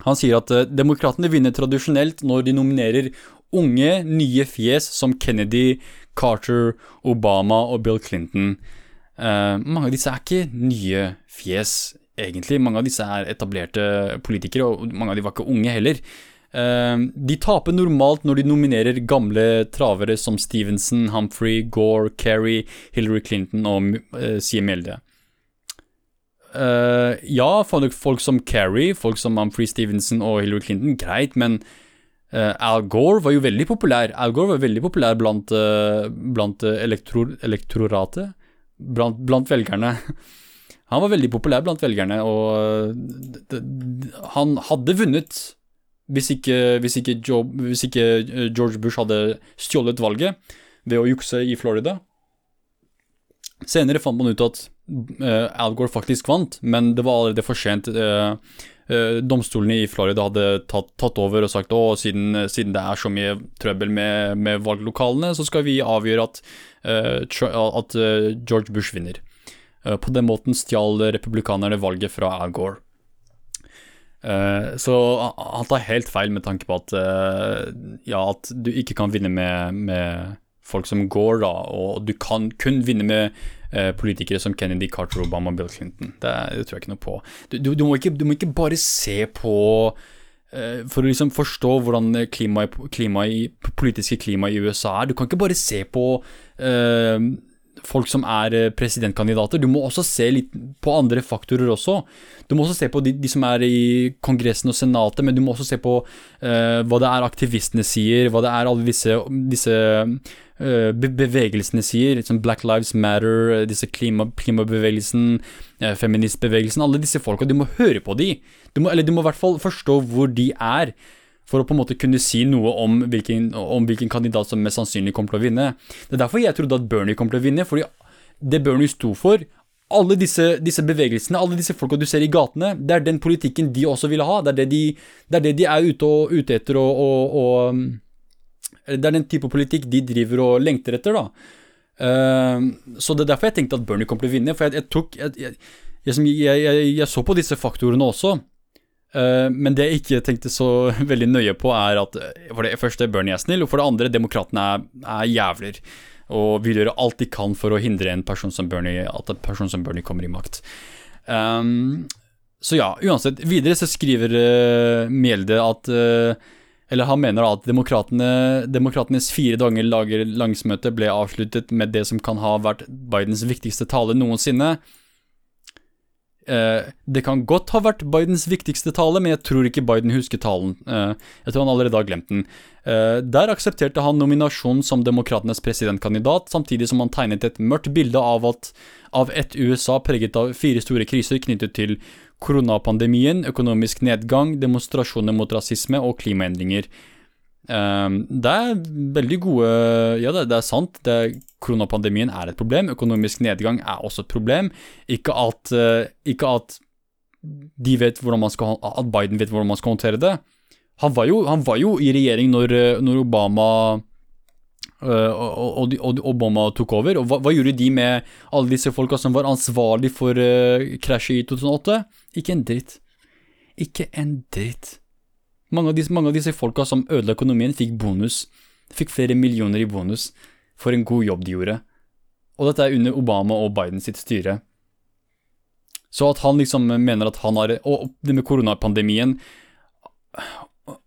Han sier at uh, demokratene vinner tradisjonelt når de nominerer unge, nye fjes som Kennedy, Carter, Obama og Bill Clinton. Uh, mange av disse er ikke nye fjes, egentlig. Mange av disse er etablerte politikere, og mange av de var ikke unge heller. Uh, de taper normalt når de nominerer gamle travere som Stevenson, Humphrey, Gore, Kerry, Hillary Clinton og uh, Elde. Uh, ja, folk, som Kerry, folk som Humphrey Stevenson og Hillary Clinton, greit, men uh, Al Gore var jo veldig populær. Al Gore var veldig populær blant, uh, blant elektro, elektoratet, blant, blant, velgerne. Han var veldig populær blant velgerne, og han hadde vunnet hvis ikke, hvis, ikke Joe, hvis ikke George Bush hadde stjålet valget ved å jukse i Florida. Senere fant man ut at Al Gore faktisk vant, men det var allerede for sent. Uh, uh, domstolene i Florida hadde tatt, tatt over og sagt at siden, siden, det er så mye trøbbel med, med valglokalene, så skal vi avgjøre at, at George Bush vinner. på den måten stjal republikanerne valget fra Al Gore. så han tar helt feil med tanke på at, ja, at du ikke kan vinne med, med folk som går, da, og du kan kun vinne med eh, politikere som Kennedy, Carter, Obama og Bill Clinton. Det, det, tror jeg ikke noe på. Du, du, du, må, ikke, du må, ikke, bare se på eh, For å liksom forstå hvordan klima, klima i, politiske klimaet i USA er. Du kan ikke bare se på uh, folk som er eh, presidentkandidater. Du må også se litt på andre faktorer også. Du må også se på de, de som er i Kongressen og Senatet, men du må også se på uh, hva det er aktivistene sier, hva det er alle disse, disse bevegelsene sier, som Black Lives Matter, disse klima, klimabevegelsen, uh, feministbevegelsen, alle disse folka. Du må høre på de. Du må, eller du må i hvert fall forstå hvor de er for å på en måte kunne si noe om hvilken, om hvilken, kandidat som mest sannsynlig kommer til å vinne. Det er derfor jeg trodde at Bernie kom til å vinne, fordi det Bernie sto for, alle disse, disse, bevegelsene, alle disse folka du ser i gatene, det er den politikken de også ville ha. Det er det de, det er, det de er ute, og, ute etter um, Det er den type politikk de driver og lengter etter, da. Uh, så det er derfor jeg tenkte at Bernie kom til å vinne, for jeg, jeg tok jeg, jeg, jeg så på disse faktorene også. Uh, men det jeg ikke tenkte så veldig nøye på, er at for det første Bernie er snill, og for det andre demokratene er, er jævler. Og vil gjøre alt de kan for å hindre en person som Bernie, at en person som Bernie kommer i makt. Um, så ja, uansett. Videre så skriver uh, Mjelde at uh, Eller han mener at demokratenes fire dager lager langsmøte ble avsluttet med det som kan ha vært Bidens viktigste tale noensinne. Eh, det kan godt ha vært Bidens viktigste tale, men jeg tror ikke Biden husker talen. Eh, jeg tror han allerede har glemt den. Eh, der aksepterte han nominasjonen som demokratenes presidentkandidat, samtidig som han tegnet et mørkt bilde av, at, av et USA preget av fire store kriser knyttet til koronapandemien, økonomisk nedgang, demonstrasjoner mot rasisme og klimaendringer. Um, det er veldig gode Ja, det, er sant. Det, koronapandemien er et problem. Økonomisk nedgang er også et problem. Ikke at, uh, ikke at de vet hvordan man skal, at Biden vet hvordan man skal håndtere det. Han var jo, han var jo i regjering når, når Obama uh, og, og, og, Obama tok over. Og hva, hva, gjorde de med alle disse folka som var ansvarlig for krasjet i 2008? Ikke en dritt. Ikke en dritt. Mange av, disse, mange av disse folka som ødela økonomien, fikk bonus. Fikk flere millioner i bonus for en god jobb de gjorde. Og dette er under Obama og Biden sitt styre. Så at han liksom mener at han har Og det med koronapandemien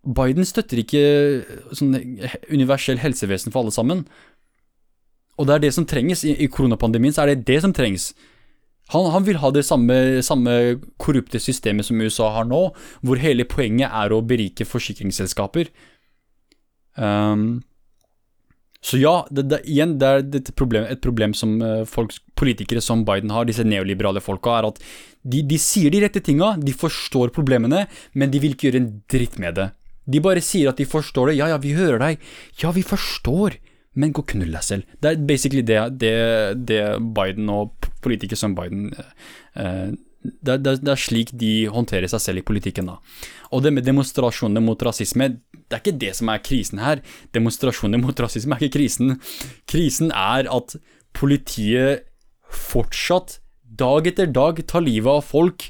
Biden støtter ikke sånn universell helsevesen for alle sammen. Og det er det som trenges. I, i koronapandemien så er det det som trengs. Han, han, vil ha det samme, samme, korrupte systemet som USA har nå, hvor hele poenget er å berike forsikringsselskaper. Um, så ja, det, det, igjen, det er et problem, et problem som uh, folk, politikere som Biden har, disse neoliberale folka, er at de, de sier de rette tinga, de forstår problemene, men de vil ikke gjøre en dritt med det. De bare sier at de forstår det. Ja, ja, vi hører deg. Ja, vi forstår men gå og knull deg selv. Det er basically det, det, det Biden og politikere som Biden eh, det, det, det, er slik de håndterer seg selv i politikken. da. Og det med demonstrasjoner mot rasisme, det er ikke det som er krisen her. Demonstrasjoner mot rasisme er ikke krisen. Krisen er at politiet fortsatt, dag etter dag, tar livet av folk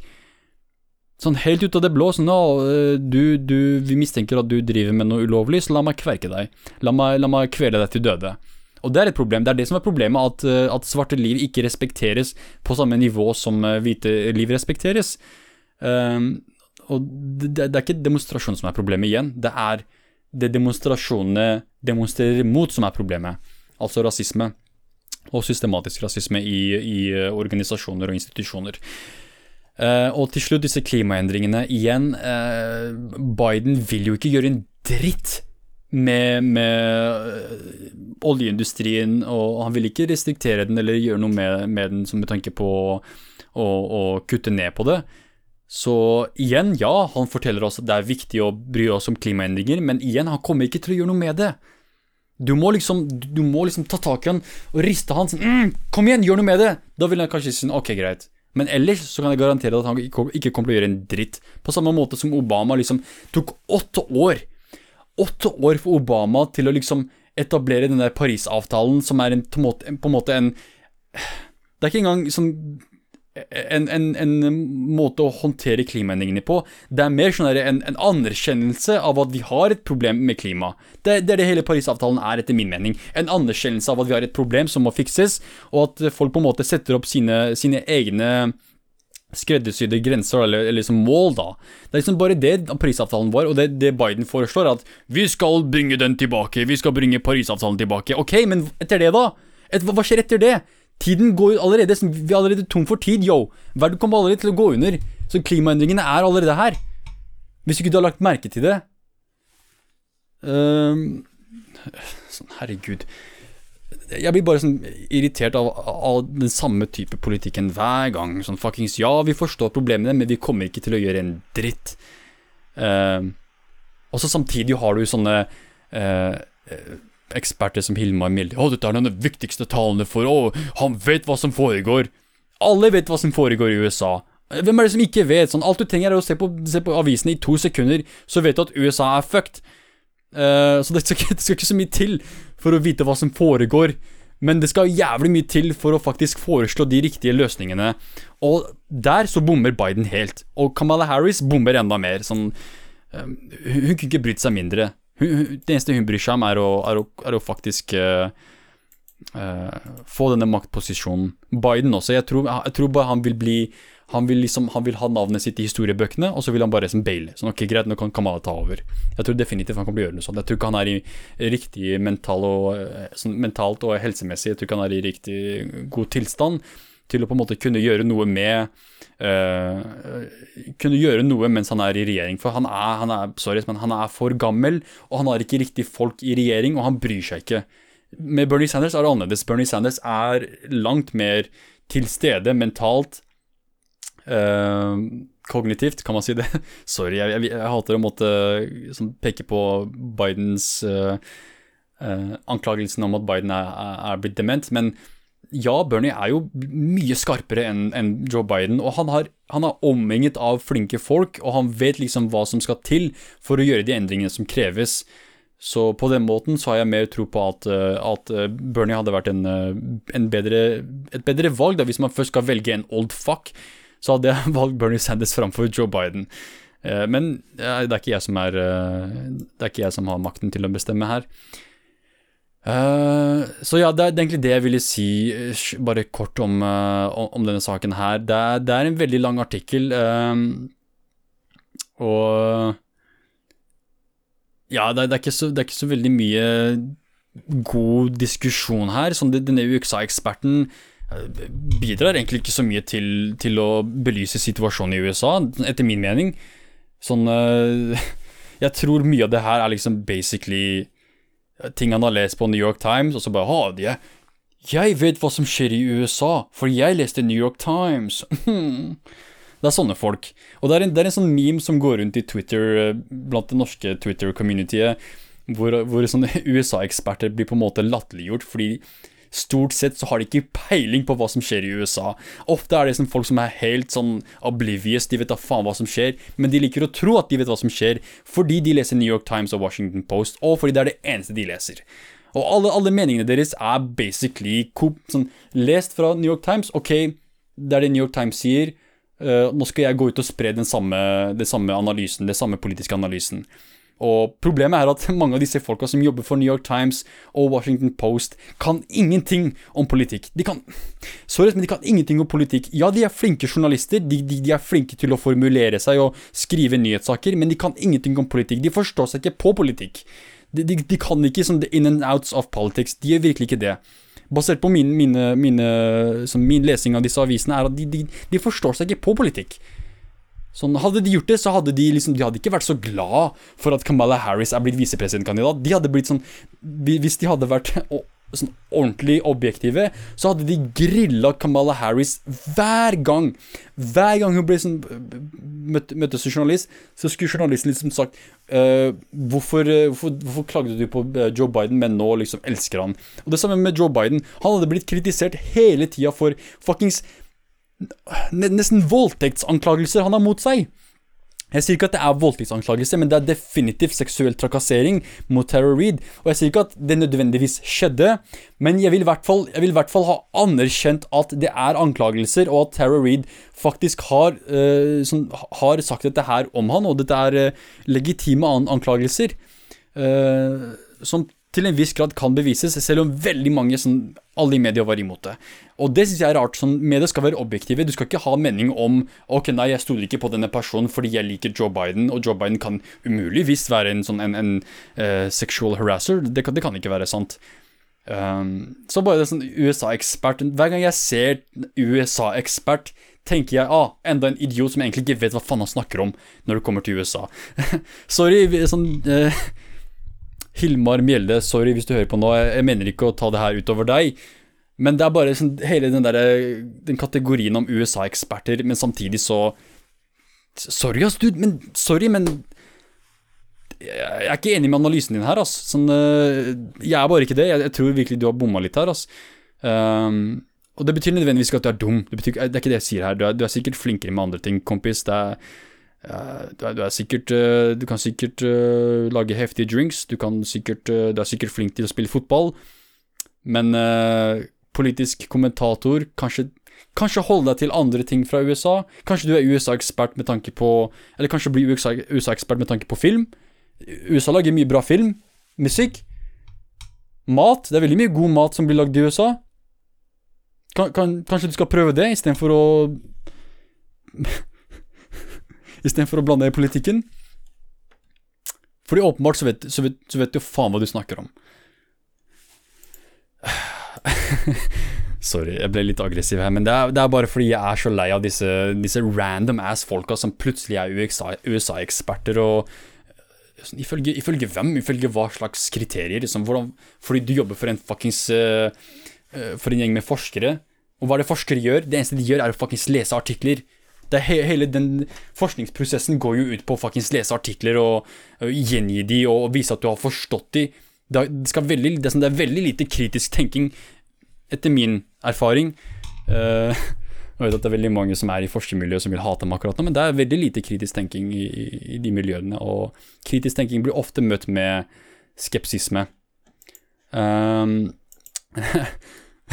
Sånn helt ut av det blå, sånn ja, du, du, vi mistenker at du driver med noe ulovlig, så la meg kverke deg. La meg, la meg kvele deg til døde. Og det er et problem. Det er det som er problemet, at, eh, at svarte liv ikke respekteres på samme nivå som eh, hvite liv respekteres. Um, og det, det, er ikke demonstrasjonen som er problemet igjen, det er det demonstrasjonene demonstrerer mot som er problemet. Altså rasisme. Og systematisk rasisme i, i eh, organisasjoner og institusjoner. Uh, og til slutt disse klimaendringene. Igjen, uh, Biden vil jo ikke gjøre en dritt med, med uh, oljeindustrien, og han vil ikke restriktere den eller gjøre noe med, med den med tanke på å, å, kutte ned på det. Så igjen, ja, han forteller oss at det er viktig å bry oss om klimaendringer, men igjen, han kommer ikke til å gjøre noe med det. Du må liksom, du må liksom ta tak i han og riste han sånn mm, 'Kom igjen, gjør noe med det!' Da vil han kanskje si sånn, ok, greit. Men ellers så kan jeg garantere at han ikke kommer til å gjøre en dritt. På samme måte som Obama liksom tok åtte år. Åtte år for Obama til å liksom etablere den der Parisavtalen, som er en, på, en måte, en Det er ikke engang sånn en, en, en, måte å håndtere klimaendringene på. Det er mer sånn en, en, anerkjennelse av at vi har et problem med klima. Det, det, er det hele Parisavtalen er, etter min mening. En anerkjennelse av at vi har et problem som må fikses, og at folk på en måte setter opp sine, sine egne skreddersydde grenser, eller, eller liksom mål, da. Det er liksom bare det Parisavtalen var, og det, det Biden foreslår, at vi skal bringe den tilbake, vi skal bringe Parisavtalen tilbake. Ok, men etter det, da? Et, hva skjer etter det? Tiden går allerede, vi er allerede tom for tid, yo. Verden kommer allerede til å gå under. Så klimaendringene er allerede her. Hvis ikke du har lagt merke til det. Um, sånn, herregud. Jeg blir bare sånn irritert av, av, den samme type politikken hver gang. Sånn fuckings ja, vi forstår problemene, men vi kommer ikke til å gjøre en dritt. Um, og så samtidig har du sånne uh, eksperter som Hilmar Milde. 'Å, dette er den viktigste talen for Å, han vet hva som foregår'. Alle vet hva som foregår i USA. Hvem er det som ikke vet? Sånn, alt du trenger, er å se på, se på avisene i to sekunder, så vet du at USA er fucked. Uh, så det skal, ikke, det skal, ikke, så mye til for å vite hva som foregår. Men det skal jævlig mye til for å faktisk foreslå de riktige løsningene. Og der så bommer Biden helt. Og Kamala Harris bommer enda mer. Sånn, uh, hun kunne ikke brydd seg mindre. Hun, det eneste hun bryr seg om, er å, er å, er å faktisk uh, uh, få denne maktposisjonen. Biden også. Jeg tror, jeg tror bare han vil bli han vil, liksom, han vil ha navnet sitt i historiebøkene, og så vil han bare liksom baile. Sånn, ok, greit, nå kan Kamala ta over. Jeg tror definitivt han kommer til å gjøre noe sånt. Jeg tror ikke han er i riktig mental og, sånn, mentalt og helsemessig, jeg tror ikke han er i riktig god tilstand til å på en måte kunne gjøre noe med uh, Kunne gjøre noe mens han er i regjering. For han er, han er, sorry, han er for gammel, og han har ikke riktig folk i regjering, og han bryr seg ikke. Med Bernie Sanders er det annerledes. Bernie Sanders er langt mer til stede mentalt Uh, kognitivt, kan man si det? Sorry, jeg, jeg, jeg hater å måtte sånn, peke på Bidens uh, uh, anklagelsen om at Biden er, er, blitt dement, men ja, Bernie er jo mye skarpere enn en Joe Biden, og han, har, han er omringet av flinke folk, og han vet liksom hva som skal til for å gjøre de endringene som kreves. Så på den måten så har jeg mer tro på at, at Bernie hadde vært en, en bedre, et bedre valg da, hvis man først skal velge en old fuck så hadde jeg valgt Bernie Sanders framfor Joe Biden. Eh, men det er ikke jeg som er eh, Det er ikke jeg som har makten til å bestemme her. Eh, så ja, det er egentlig det jeg ville si, bare kort om, om denne saken her. Det er, det er, en veldig lang artikkel, og Ja, det er, det, er så, det er, ikke så, veldig mye god diskusjon her. Sånn, denne UXA-eksperten bidrar egentlig ikke så mye til, til, å belyse situasjonen i USA, etter min mening. Sånn eh, Jeg tror mye av det her er liksom basically ting han har lest på New York Times, og så bare ha, de Jeg vet hva som skjer i USA, for jeg leste New York Times. det er sånne folk. Og det er, en, det er en sånn meme som går rundt i Twitter, eh, blant det norske Twitter-communityet, hvor, hvor sånne USA-eksperter blir på en måte latterliggjort fordi stort sett så har de ikke peiling på hva som skjer i USA. Ofte er det som folk som er helt sånn oblivious, de vet da faen hva som skjer, men de liker å tro at de vet hva som skjer, fordi de leser New York Times og Washington Post, og fordi det er det eneste de leser. Og alle, alle meningene deres er basically sånn, lest fra New York Times. Ok, det er det New York Times sier. Uh, nå skal jeg gå ut og spre den samme, den samme analysen, den samme politiske analysen. Og problemet er at mange av disse folka som jobber for New York Times og Washington Post, kan ingenting om politikk. De kan Sorry, men de kan ingenting om politikk. Ja, de er flinke journalister, de, de, de er flinke til å formulere seg og skrive nyhetssaker, men de kan ingenting om politikk. De forstår seg ikke på politikk. De, de, de kan ikke sånn the in and outs of politics. De gjør virkelig ikke det. Basert på min, mine, mine, min lesing av disse avisene, er at de, de forstår seg ikke på politikk. Sånn, hadde de gjort det, så hadde de liksom De hadde ikke vært så glad for at Kamala Harris er blitt visepresidentkandidat. De hadde blitt sånn Hvis de hadde vært sånn ordentlig objektive, så hadde de grilla Kamala Harris hver gang. Hver gang hun ble sånn møtte, møtte som journalist, så skulle journalisten liksom sagt uh, hvorfor, hvorfor, hvorfor, klagde du på eh, Joe Biden, men nå liksom elsker han? Og det samme med Joe Biden. Han hadde blitt kritisert hele tida for fuckings nesten voldtektsanklagelser han har mot seg. Jeg sier ikke at det er voldtektsanklagelse, men det er definitivt seksuell trakassering mot Tara Reed. Og jeg sier ikke at det nødvendigvis skjedde, men jeg vil i hvert fall ha anerkjent at det er anklagelser, og at Tara Reed faktisk har, uh, som, har sagt dette her om han, og dette er uh, legitime anklagelser. Uh, som til en viss grad kan bevises, selv om veldig mange, sånn, alle i media var imot det. Og det syns jeg er rart. sånn, Media skal være objektive. Du skal ikke ha mening om ok, nei, jeg stoler ikke på denne personen fordi jeg liker Joe Biden, og Joe Biden kan umuligvis være en sånn en, en uh, sexual harasser. Det kan, det kan, ikke være sant. Um, så bare det sånn USA-ekspert Hver gang jeg ser USA-ekspert, tenker jeg ah, enda en idiot som egentlig ikke vet hva faen han snakker om når det kommer til USA. Sorry, sånn uh, Hilmar Mjelde, sorry hvis du hører på nå, jeg, mener ikke å ta det her utover deg. Men det er bare sånn, hele den, der, den kategorien om USA-eksperter, men samtidig så Sorry, ass, dude, men sorry, men jeg er ikke enig med analysen din her, ass. Sånn, eh, jeg er bare ikke det. Jeg, jeg tror virkelig du har bomma litt her, ass. Um, og det betyr nødvendigvis ikke at du er dum. Det, betyr, det, er ikke det jeg sier her. Du er, du er sikkert flinkere med andre ting, kompis. Det er du, er, du, er sikkert, eh, du kan sikkert uh, lage heftige drinks, du, sikkert, du er sikkert flink til å spille fotball, men politisk kommentator kanskje, kanskje hold deg til andre ting fra USA. Kanskje du er USA-ekspert med tanke på Eller kanskje bli USA-ekspert med tanke på film. USA lager mye bra film, musikk, mat. Det er veldig mye god mat som blir lagd i USA. Kan, kan, kanskje du skal prøve det, istedenfor å Istedenfor å blande deg i politikken. Fordi åpenbart så vet, så, vet, så vet du faen hva du snakker om. Sorry, jeg ble litt aggressiv her, men det er, det er, bare fordi jeg er så lei av disse, disse random ass folka som plutselig er USA-eksperter, USA og sånn, ifølge, ifølge, hvem? Ifølge hva slags kriterier? Liksom, hvordan, fordi du jobber for en fuckings uh, For en gjeng med forskere. Og hva er det forskere gjør? Det eneste de gjør, er å fuckings lese artikler. Det he hele den forskningsprosessen går jo ut på å lese artikler og og gjengi de og, vise at du har forstått de. Det, veldig, er, det er veldig lite kritisk tenking, etter min erfaring. Uh, jeg vet at det er veldig mange som er i forskermiljøet som vil hate meg akkurat nå, men det er veldig lite kritisk tenking i, i de miljøene, og kritisk tenking blir ofte møtt med skepsisme. Um,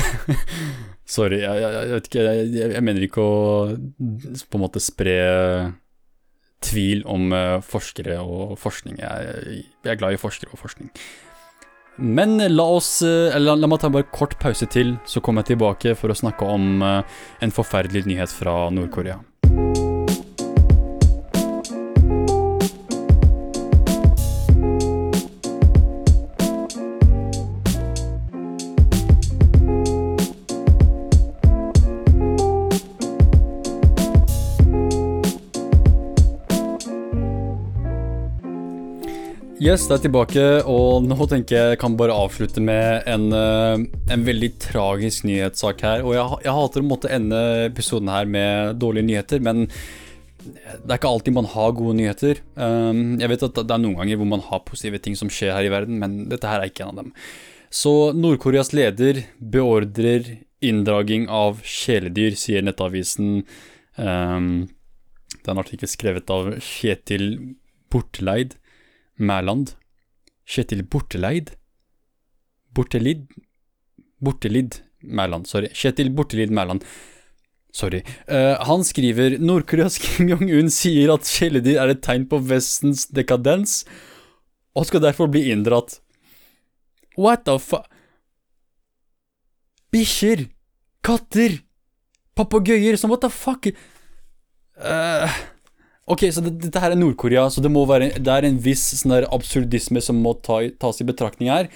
Sorry, jeg, jeg, jeg, vet ikke jeg, jeg, mener ikke å på en måte spre tvil om uh, forskere og forskning. Jeg, er glad i forskere og forskning. Men la oss eh, Eller la meg ta bare kort pause til, så kommer jeg tilbake for å snakke om eh, en forferdelig nyhet fra Nord-Korea. Yes, det er tilbake, og nå tenker jeg jeg kan bare avslutte med en, eh, en veldig tragisk nyhetssak her. Og jeg, jeg hater å måtte ende episoden her med dårlige nyheter, men det er ikke alltid man har gode nyheter. Um, jeg vet at det er noen ganger hvor man har positive ting som skjer her i verden, men dette her er ikke en av dem. Så Nord-Koreas leder beordrer inndraging av kjæledyr, sier Nettavisen. Um, det er en artikkel skrevet av Kjetil Bortleid. Mæland, Kjetil Borteleid, Bortelid, Bortelid Mæland, sorry. Kjetil Bortelid Mæland. Sorry. Uh, han skriver Nord-Koreas Kim Jong-un sier at kjæledyr er et tegn på Vestens dekadens, og skal derfor bli inndratt. What the fuck? Bikkjer! Katter! Papegøyer! Som what the fuck? uh, Ok, så det, dette her er Nord-Korea, så det må være Det er en viss sånn der absurdisme som må ta, tas i betraktning her.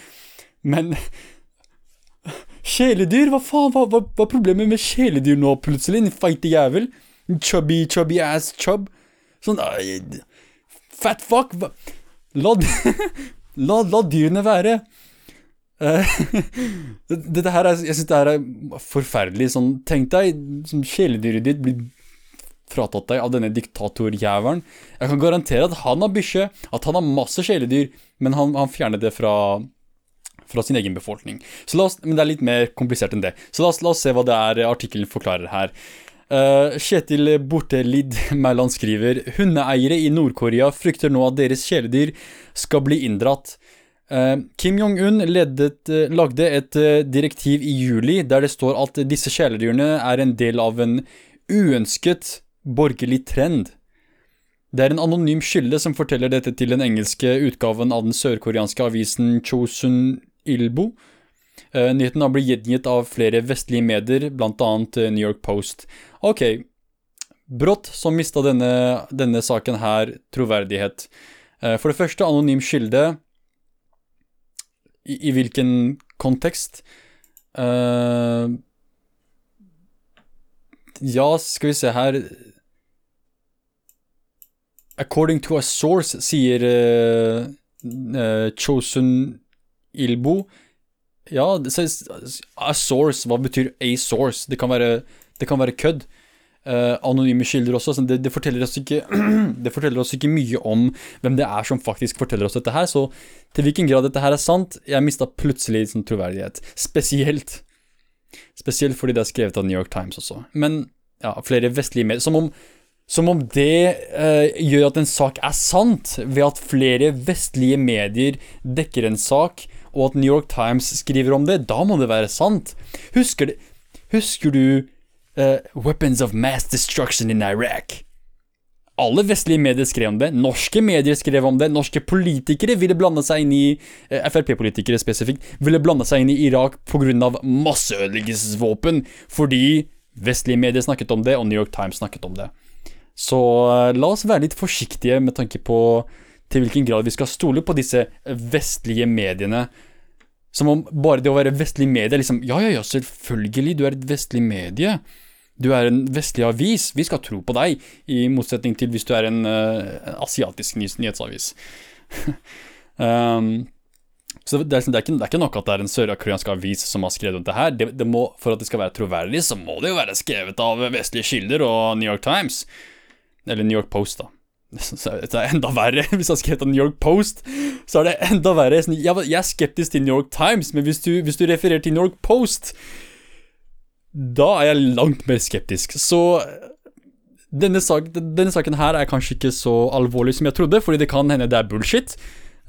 Men Kjæledyr? Hva faen? Hva, hva, hva er problemet med kjæledyr nå, plutselig? En feite jævel? Chubby, chubby ass chub? Sånn uh, Fat fuck? La, la, la dyrene være. Uh, dette her er, Jeg syns det her er forferdelig. Sånn, tenk deg som kjæledyret ditt blir fratatt deg av denne diktatorjævelen. Jeg kan garantere at han har bikkje, at han har masse kjæledyr, men han, han fjerner det fra, fra sin egen befolkning. Oss, men det er litt mer komplisert enn det. Så la oss, la oss se hva det er artikkelen forklarer her. Uh, Kjetil Bortelid Mæland skriver Hundeeiere i Nord-Korea frykter nå at deres kjæledyr skal bli inndratt. Uh, Kim Jong-un uh, lagde et direktiv i juli der det står at disse kjæledyrene er en del av en uønsket borgerlig trend. Det er en anonym kilde som forteller dette til den engelske utgaven av den sørkoreanske avisen Chosun Ilbo. Uh, nyheten har blitt gjengitt av flere vestlige medier, bl.a. Eh, New York Post. Ok, brått så mista denne, denne, saken her troverdighet. Uh, for det første, anonym kilde. I, i hvilken kontekst? Uh, ja, skal vi se her According to a source, sier uh, uh, Chosun Ilbo. Ja, a source, hva betyr a source? Det kan være, det kan være kødd. Uh, anonyme kilder også. Det, det, forteller ikke, det, forteller oss ikke, mye om hvem det er som faktisk forteller oss dette her. Så til hvilken grad dette her er sant, jeg mista plutselig sånn troverdighet. Spesielt. Spesielt fordi det er skrevet av New York Times også. Men ja, flere vestlige medier. Som om som om det eh, gjør at en sak er sant, ved at flere vestlige medier dekker en sak, og at New York Times skriver om det. Da må det være sant. Husker, det, husker du eh, Weapons of Mass Destruction in Iraq? alle vestlige medier skrev om det, norske medier skrev om det, norske politikere ville blande seg inn i eh, Frp-politikere spesifikt, ville blande seg inn i Irak pga. masseødeleggelsesvåpen, fordi vestlige medier snakket om det, og New York Times snakket om det. Så eh, la oss være litt forsiktige med tanke på til hvilken grad vi skal stole på disse vestlige mediene. Som om bare det å være vestlig medie liksom Ja, ja, ja, selvfølgelig, du er et vestlig medie. Du er en vestlig avis, vi skal tro på deg, i motsetning til hvis du er en uh, asiatisk nyhetsavis. um, så det er, liksom, det, er ikke, det er, ikke, nok at det er en sørkoreansk avis som har skrevet om det her. Det, det må, for at det skal være troverdig, så må det jo være skrevet av vestlige kilder og New York Times. Eller New York Post, da. Så Det er enda verre. Hvis jeg har skrevet av New York Post, så er det enda verre. Jeg er skeptisk til New York Times, men hvis du, hvis du refererer til New York Post da er jeg langt mer skeptisk. Så denne, sak, denne, saken her er kanskje ikke så alvorlig som jeg trodde, fordi det kan hende det er bullshit.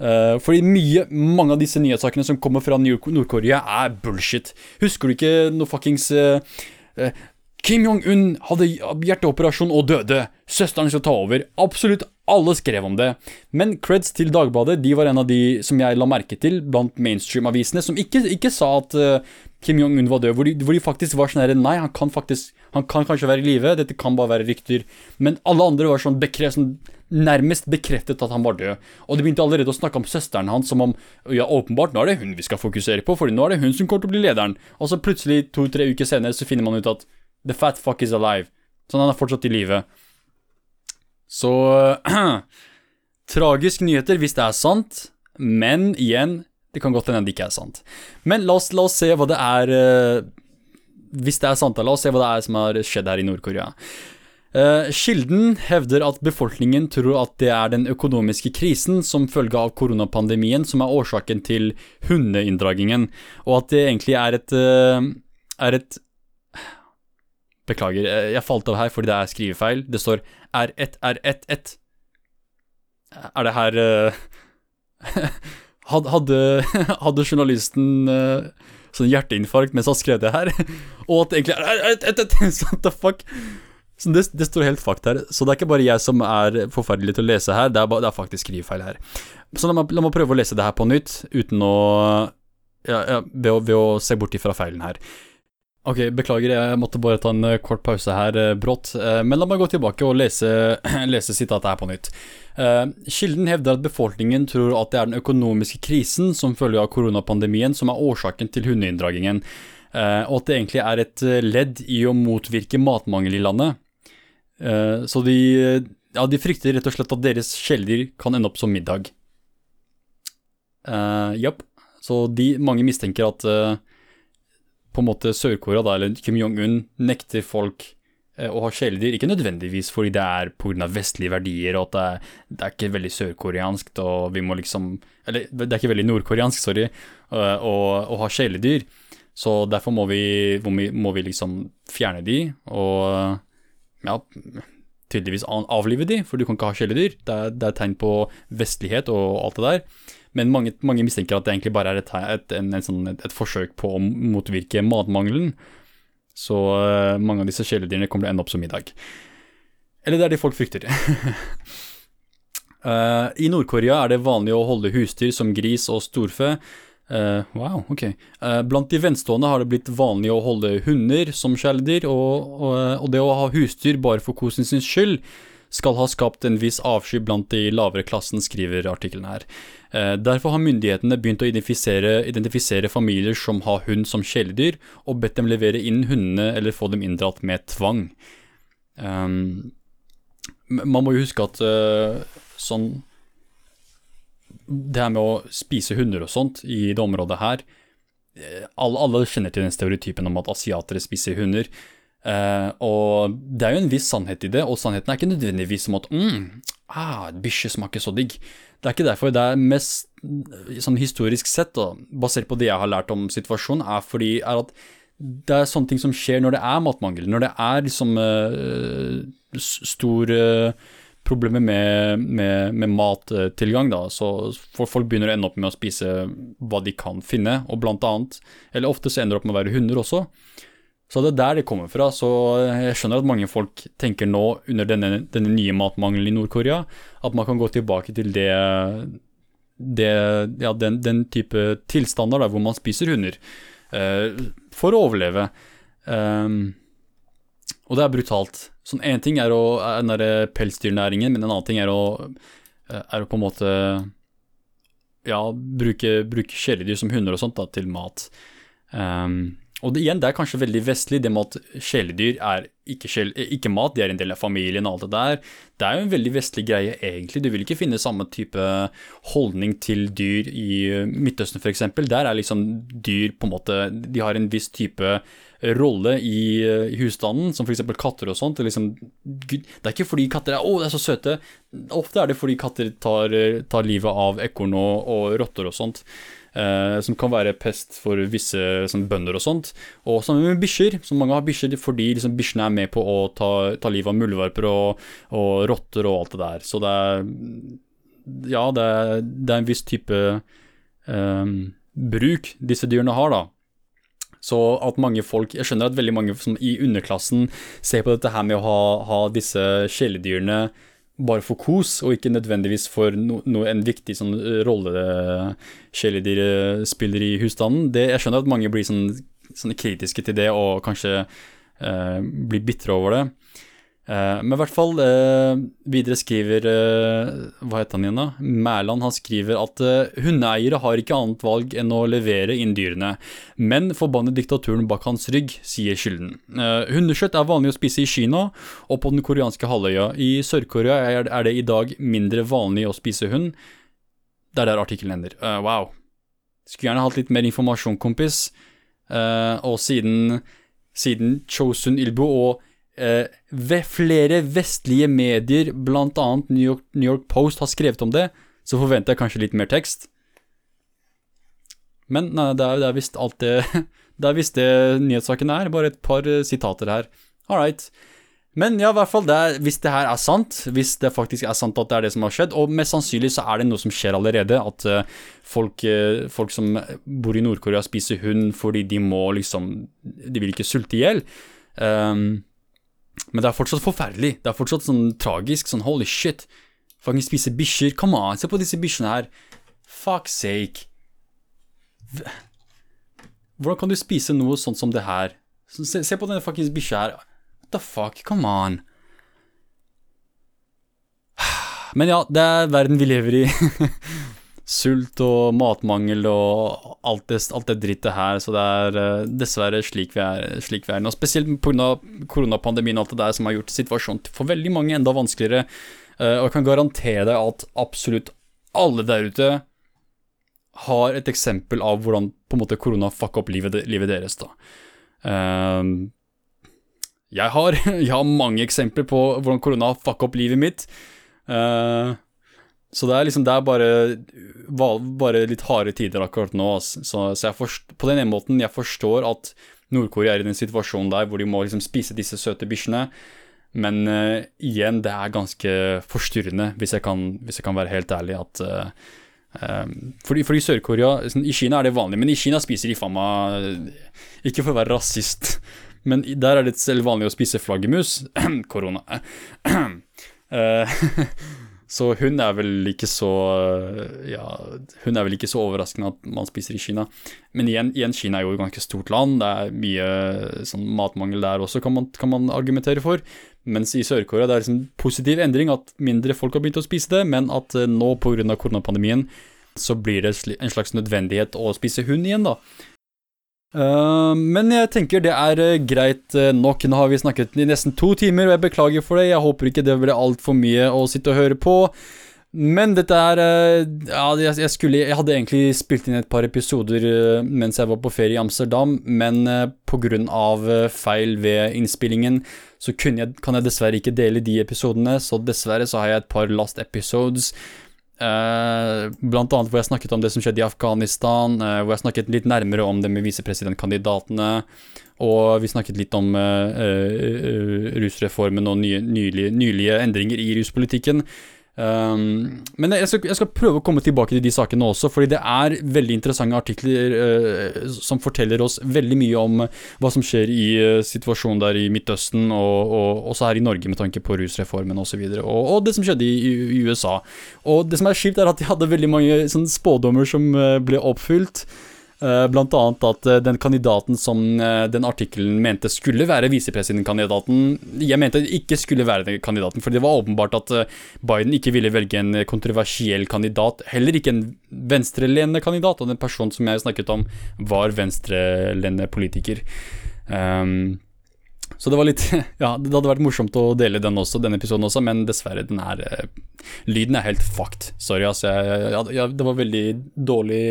Uh, fordi mye, mange av disse nyhetssakene som kommer fra Nord-Korea, er bullshit. Husker du ikke noe fuckings uh, Kim Jong-un hadde hjerteoperasjon og døde. Søsteren skal ta over. Absolutt alle skrev om det. Men creds til Dagbladet, de var en av de som jeg la merke til blant mainstream-avisene, som ikke, ikke, sa at Kim Jong-un var død, hvor de, hvor de, faktisk var sånn her Nei, han kan faktisk Han kan kanskje være i live, dette kan bare være rykter. Men alle andre var sånn, bekreft, sånn nærmest bekreftet at han var død. Og de begynte allerede å snakke om søsteren hans som om ja, åpenbart, nå er det hun vi skal fokusere på, for nå er det hun som kommer til å bli lederen. Og så plutselig, to-tre uker senere, så finner man ut at the fat fuck is alive. Sånn han er fortsatt i live. Så Tragisk nyheter hvis det er sant, men igjen det kan godt hende det ikke er sant. Men la oss, la oss se hva det er uh, Hvis det er sant, da, la oss se hva det er som har skjedd her i Nord-Korea. Uh, kilden hevder at befolkningen tror at det er den økonomiske krisen som følge av koronapandemien som er årsaken til hundeinndragingen, og at det egentlig er et uh, er et Beklager, jeg falt av her fordi det er skrivefeil. Det står R1, R1, 1. Er det her hadde, hadde journalisten uh, sånn hjerteinfarkt mens han skrev det her? Og at det egentlig er What the fuck? Så det, det, står helt fakt her. Så det er ikke bare jeg som er forferdelig til å lese her, det er, bare, det er faktisk skrivefeil her. Så la meg, la meg, prøve å lese det her på nytt, uten å ja, ja, ved, å, ved å se bort ifra feilen her. Ok, beklager, jeg måtte bare ta en eh, kort pause her eh, brått, eh, men la meg gå tilbake og lese, lese sitatet her på nytt. Kilden hevder at befolkningen tror at det er den økonomiske krisen som følge av koronapandemien som er årsaken til hundeinndragingen, og at det egentlig er et ledd i å motvirke matmangel i landet. Så de, ja, de frykter rett og slett at deres kjæledyr kan ende opp som middag. Japp. Så de, mange mistenker at på en måte Sør-Korea, eller Kim Jong-un, nekter folk eh, å ha kjæledyr. Ikke nødvendigvis fordi det er pga. vestlige verdier, og at det er, det er ikke veldig sørkoreansk, og vi må liksom Eller det er ikke veldig nordkoreansk, sorry, uh, å, å, ha kjæledyr. Så derfor må vi, må vi liksom fjerne de, og ja, tydeligvis avlive de, for du kan ikke ha kjæledyr. Det, det er tegn på vestlighet og alt det der. Men mange, mange, mistenker at det egentlig bare er et, et, en, en sånn, et, et forsøk på å motvirke matmangelen. Så uh, mange av disse kjæledyrene kommer til å ende opp som middag. Eller det er det folk frykter. uh, I Nord-Korea er det vanlig å holde husdyr som gris og storfe. Uh, wow, ok. blant de venstående har det blitt vanlig å holde hunder som kjæledyr, og, og, og, det å ha husdyr bare for kosen sin skyld skal ha skapt en viss avsky blant de lavere klassen, skriver artikkelen her. Eh, derfor har myndighetene begynt å identifisere, identifisere, familier som har hund som kjæledyr, og bedt dem levere inn hundene eller få dem inndratt med tvang. Um, man må jo huske at uh, sånn Det her med å spise hunder og sånt i det området her eh, alle, alle kjenner til den stereotypen om at asiatere spiser hunder. Uh, og det er jo en viss sannhet i det, og sannheten er ikke nødvendigvis som at mm, ah, bikkje smaker så digg. Det er ikke derfor. Det er mest sånn historisk sett, da, basert på det jeg har lært om situasjonen, er fordi er at det er sånne ting som skjer når det er matmangel. Når det er liksom uh, store problemer med, med, med, mattilgang, da, så folk begynner å ende opp med å spise hva de kan finne, og blant annet, eller ofte så ender det opp med å være hunder også. Så det er der det kommer fra. Så jeg skjønner at mange folk tenker nå, under denne, denne nye matmangelen i Nord-Korea, at man kan gå tilbake til det, det ja, den, den, type tilstander der hvor man spiser hunder uh, for å overleve. Um, og det er brutalt. Sånn Én ting er, å, er den pelsdyrnæringen, men en annen ting er å, er å på en måte ja, bruke, bruke kjæledyr som hunder og sånt da, til mat. Um, og det, igjen, det er kanskje veldig vestlig, det med at kjæledyr er ikke, sjel, ikke, mat, de er en del av familien og alt det der. Det er jo en veldig vestlig greie, egentlig. Du vil ikke finne samme type holdning til dyr i Midtøsten, f.eks. Der er liksom dyr på en måte De har en viss type rolle i, i husstanden, som f.eks. katter og sånt. Det er, liksom, det er ikke fordi katter er 'å, de er så søte'. Ofte er det fordi katter tar, tar livet av ekorn og, og rotter og sånt. Uh, som kan være pest for visse sånn, bønder og sånt. Og sammen med bikkjer, som mange har bikkjer fordi liksom, bikkjene er med på å ta, ta livet av muldvarper og, og, rotter og alt det der. Så det er Ja, det er, det er en viss type um, bruk disse dyrene har, da. Så at mange folk Jeg skjønner at veldig mange i underklassen ser på dette her med å ha, ha disse kjæledyrene bare for kos, og ikke nødvendigvis for no, no, en viktig sånn eh, rolle kjæledyret spiller i husstanden. Det, jeg skjønner at mange blir sånn, sånn kritiske til det og kanskje eh, blir bitre over det. Uh, men i hvert fall, uh, videre skriver uh, Hva heter han igjen, da? Mæland han skriver at hundeeiere har ikke annet valg enn å levere inn dyrene, men forbanne diktaturen bak hans rygg, sier skylden. hundekjøtt er vanlig å spise i Kina og på den koreanske halvøya. I Sør-Korea er, det i dag mindre vanlig å spise hund. Det er der artikkelen ender. wow. Skulle gjerne hatt litt mer informasjon, kompis. og siden, siden Chosun Ilbo og eh, ved flere vestlige medier, bl.a. New, New York Post, har skrevet om det, så forventer jeg kanskje litt mer tekst. Men nei, det er, det er visst alt det Det er visst det nyhetssaken er, bare et par uh, sitater her. All right. Men ja, i hvert fall, det er, hvis det her er sant, hvis det faktisk er sant at det er det som har skjedd, og mest sannsynlig så er det noe som skjer allerede, at uh, folk, folk, som bor i Nord-Korea spiser hund fordi de må liksom De vil ikke sulte i hjel. Um, men det er fortsatt forferdelig. Det er fortsatt sånn tragisk. Sånn holy shit. Fucking spise bikkjer. Come on, se på disse bikkjene her. Fuck sake. Hvordan kan du spise noe sånt som det her? Se, se på denne fuckings bikkja her. What the fuck? Come on. Men ja, det er verden vi lever i. sult og matmangel og alt det, alt det drittet her, så det er uh, dessverre slik vi er, slik vi er nå. Spesielt pga. koronapandemien og alt det der som har gjort situasjonen for veldig mange enda vanskeligere. Uh, og jeg kan garantere deg at absolutt alle der ute har et eksempel av hvordan på en måte korona fucka opp livet, livet, deres. da. Uh, jeg, har, jeg har mange eksempler på hvordan korona fucka opp livet mitt. Uh, så det er liksom Det er bare, bare litt harde tider akkurat nå. Så, så jeg forst, på den ene måten, jeg forstår at Nord-Korea er i den situasjonen der hvor de må liksom spise disse søte bikkjene. Men uh, igjen, det er ganske forstyrrende, hvis jeg kan, hvis jeg kan være helt ærlig, at uh, um, fordi, fordi Sør-Korea sånn, I Kina er det vanlig, men i Kina spiser de faen meg Ikke for å være rasist, men der er det selv vanlig å spise flaggermus. Korona. uh, Så hun er vel ikke så Ja, hun er vel ikke så overraskende at man spiser i Kina. Men igjen, igjen Kina er jo et ganske stort land, det er mye sånn matmangel der også, kan man, kan man argumentere for. Mens i Sør-Korea det er liksom positiv endring, at mindre folk har begynt å spise det, men at eh, nå pga. koronapandemien så blir det en slags nødvendighet å spise hund igjen, da. Uh, men jeg tenker det er uh, greit uh, nok. Nå har vi snakket i nesten to timer, og jeg beklager for det. Jeg håper ikke det ble altfor mye å sitte og høre på. Men dette er Ja, jeg, skulle Jeg hadde egentlig spilt inn et par episoder mens jeg var på ferie i Amsterdam, men pga. feil ved innspillingen så jeg, kan jeg dessverre ikke dele de episodene, så dessverre så har jeg et par last episodes blant annet hvor jeg snakket om det som skjedde i Afghanistan, uh, hvor jeg snakket litt nærmere om det med visepresidentkandidatene, og vi snakket litt om uh, rusreformen og nylige, nylige, endringer i ruspolitikken. Um, men jeg skal, jeg skal, prøve å komme tilbake til de sakene også, fordi det er veldig interessante artikler uh, som forteller oss veldig mye om hva som skjer i uh, situasjonen der i Midtøsten, og, og, også her i Norge med tanke på rusreformen osv., og, og, og det som skjedde i, i, USA. Og det som er skilt, er at de hadde veldig mange sånn, spådommer som uh, ble oppfylt. Eh, blant annet at eh, den kandidaten som eh, den artikkelen mente skulle være visepresidentkandidaten, jeg mente ikke skulle være den kandidaten, for det var åpenbart at Biden ikke ville velge en kontroversiell kandidat, heller ikke en venstrelende kandidat, og den personen som jeg snakket om, var venstrelende politiker. Um, så det var litt Ja, det hadde vært morsomt å dele den også, denne episoden også, men dessverre, den er Lyden er helt fucked. Sorry, altså. Jeg, jeg, jeg, det var veldig dårlig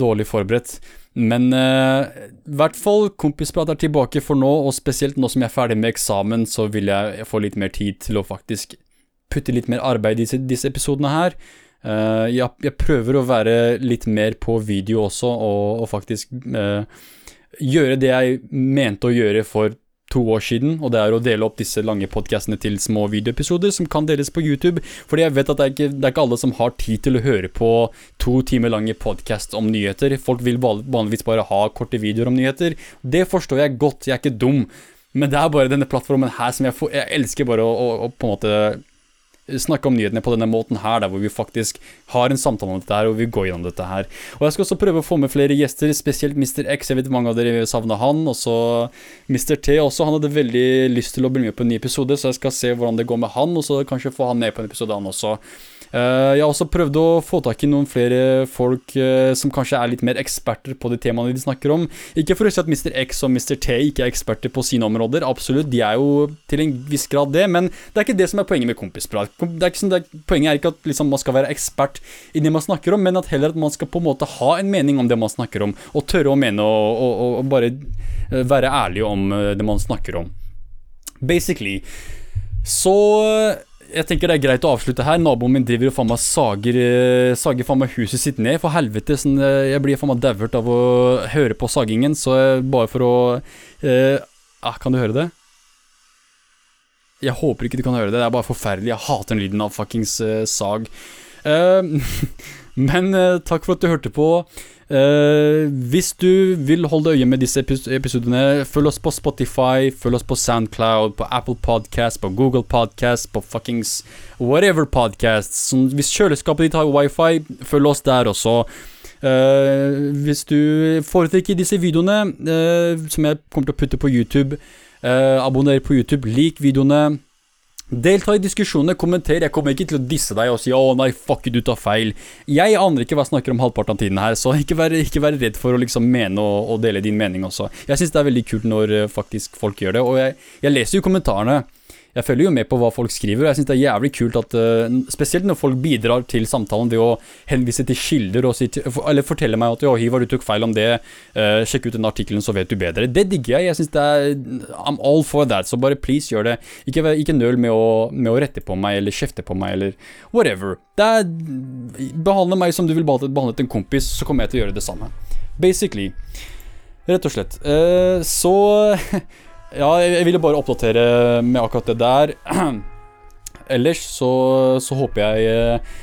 dårlig forberedt. Men i hvert fall, kompisprat er tilbake for nå, og spesielt nå som jeg er ferdig med eksamen, så vil jeg få litt mer tid til å faktisk putte litt mer arbeid i disse, disse episodene her. Uh, jeg, jeg, prøver å være litt mer på video også, og, og faktisk uh, gjøre det jeg mente å gjøre for to år siden, og det er å dele opp disse lange podkastene til små videoepisoder som kan deles på YouTube, fordi jeg vet at det er, ikke, det er ikke alle som har tid til å høre på to timer lange podkast om nyheter. Folk vil vanligvis bare ha korte videoer om nyheter. Det forstår jeg godt, jeg er ikke dum, men det er bare denne plattformen her som jeg, får, jeg elsker bare å, å, å på en måte snakke om nyhetene på denne måten her, der hvor vi faktisk har en samtale om dette her, og vi går gjennom dette her. Og jeg skal også prøve å få med flere gjester, spesielt Mr. X. Jeg vet mange av dere savner han. Og så Mr. T også. Han hadde veldig lyst til å bli med på en ny episode, så jeg skal se hvordan det går med han, og så kanskje få han med på en episode, han også. Eh, jeg har også prøvd å få tak i noen flere folk eh, som kanskje er litt mer eksperter på de temaene de snakker om. Ikke for å si at Mr. X og Mr. T ikke er eksperter på sine områder, absolutt, de er jo til en viss grad det, men det er ikke det som er poenget med kompisprat. Er sånn, er, poenget er ikke at liksom, man skal være ekspert i det man snakker om, men at heller at man skal på en måte ha en mening om det man snakker om, og tørre å mene og, og, og bare eh, være ærlig om det man snakker om. Basically. Så jeg tenker det er greit å avslutte her. Naboen min driver og faen meg sager, eh, sager faen meg huset sitt ned. For helvete, sånn, eh, jeg blir faen meg dauert av å høre på sagingen, så bare for å eh, ah, Kan du høre det? Jeg håper ikke du kan høre det. Det er bare forferdelig. Jeg hater den lyden av fuckings eh, sag. Eh, men takk for at du hørte på. Uh, hvis du vil holde øye med disse episodene, følg oss på Spotify, følg oss på Soundcloud, på Apple Podcast, på Google Podcast, på fuckings whatever podcast. Så hvis kjøleskapet ditt har wifi, følg oss der også. Uh, hvis du foretrekker disse videoene, uh, som jeg kommer til å putte på YouTube, abonner på YouTube, lik videoene. Delta i diskusjonene, kommenter. Jeg kommer ikke til å disse deg og si 'å nei, fuck du tar feil'. Jeg aner ikke hva jeg snakker om halvparten av tiden her, så ikke vær, ikke vær redd for å liksom mene og, og, dele din mening også. Jeg syns det er veldig kult når eh, faktisk folk gjør det, og jeg, jeg leser jo kommentarene jeg følger jo med på hva folk skriver, og jeg syns det er jævlig kult at uh, Spesielt når folk bidrar til samtalen ved å henvise til kilder, si til, eller fortelle meg at 'Å, Hivar, du tok feil om det', uh, sjekk ut den artikkelen, så vet du bedre. Det digger jeg. Jeg syns det er I'm all for that, så bare please gjør det. Ikke, ikke nøl med å, med å, rette på meg eller kjefte på meg eller whatever. Det er Behandle meg som du vil behandlet en kompis, så kommer jeg til å gjøre det samme. Basically. Rett og slett. Uh, så Ja, jeg ville bare oppdatere med akkurat det der. Ellers så, så håper jeg eh,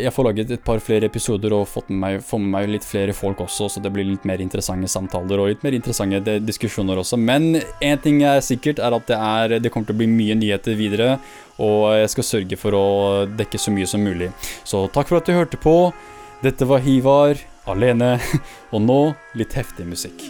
jeg får laget et par flere episoder og fått med meg, få med meg litt flere folk også, så det blir litt mer interessante samtaler og litt mer interessante diskusjoner også. Men én ting er sikkert, er at det, er, det kommer til å bli mye nyheter videre, og jeg skal sørge for å dekke så mye som mulig. Så takk for at du hørte på. Dette var Hivar alene, og nå litt heftig musikk.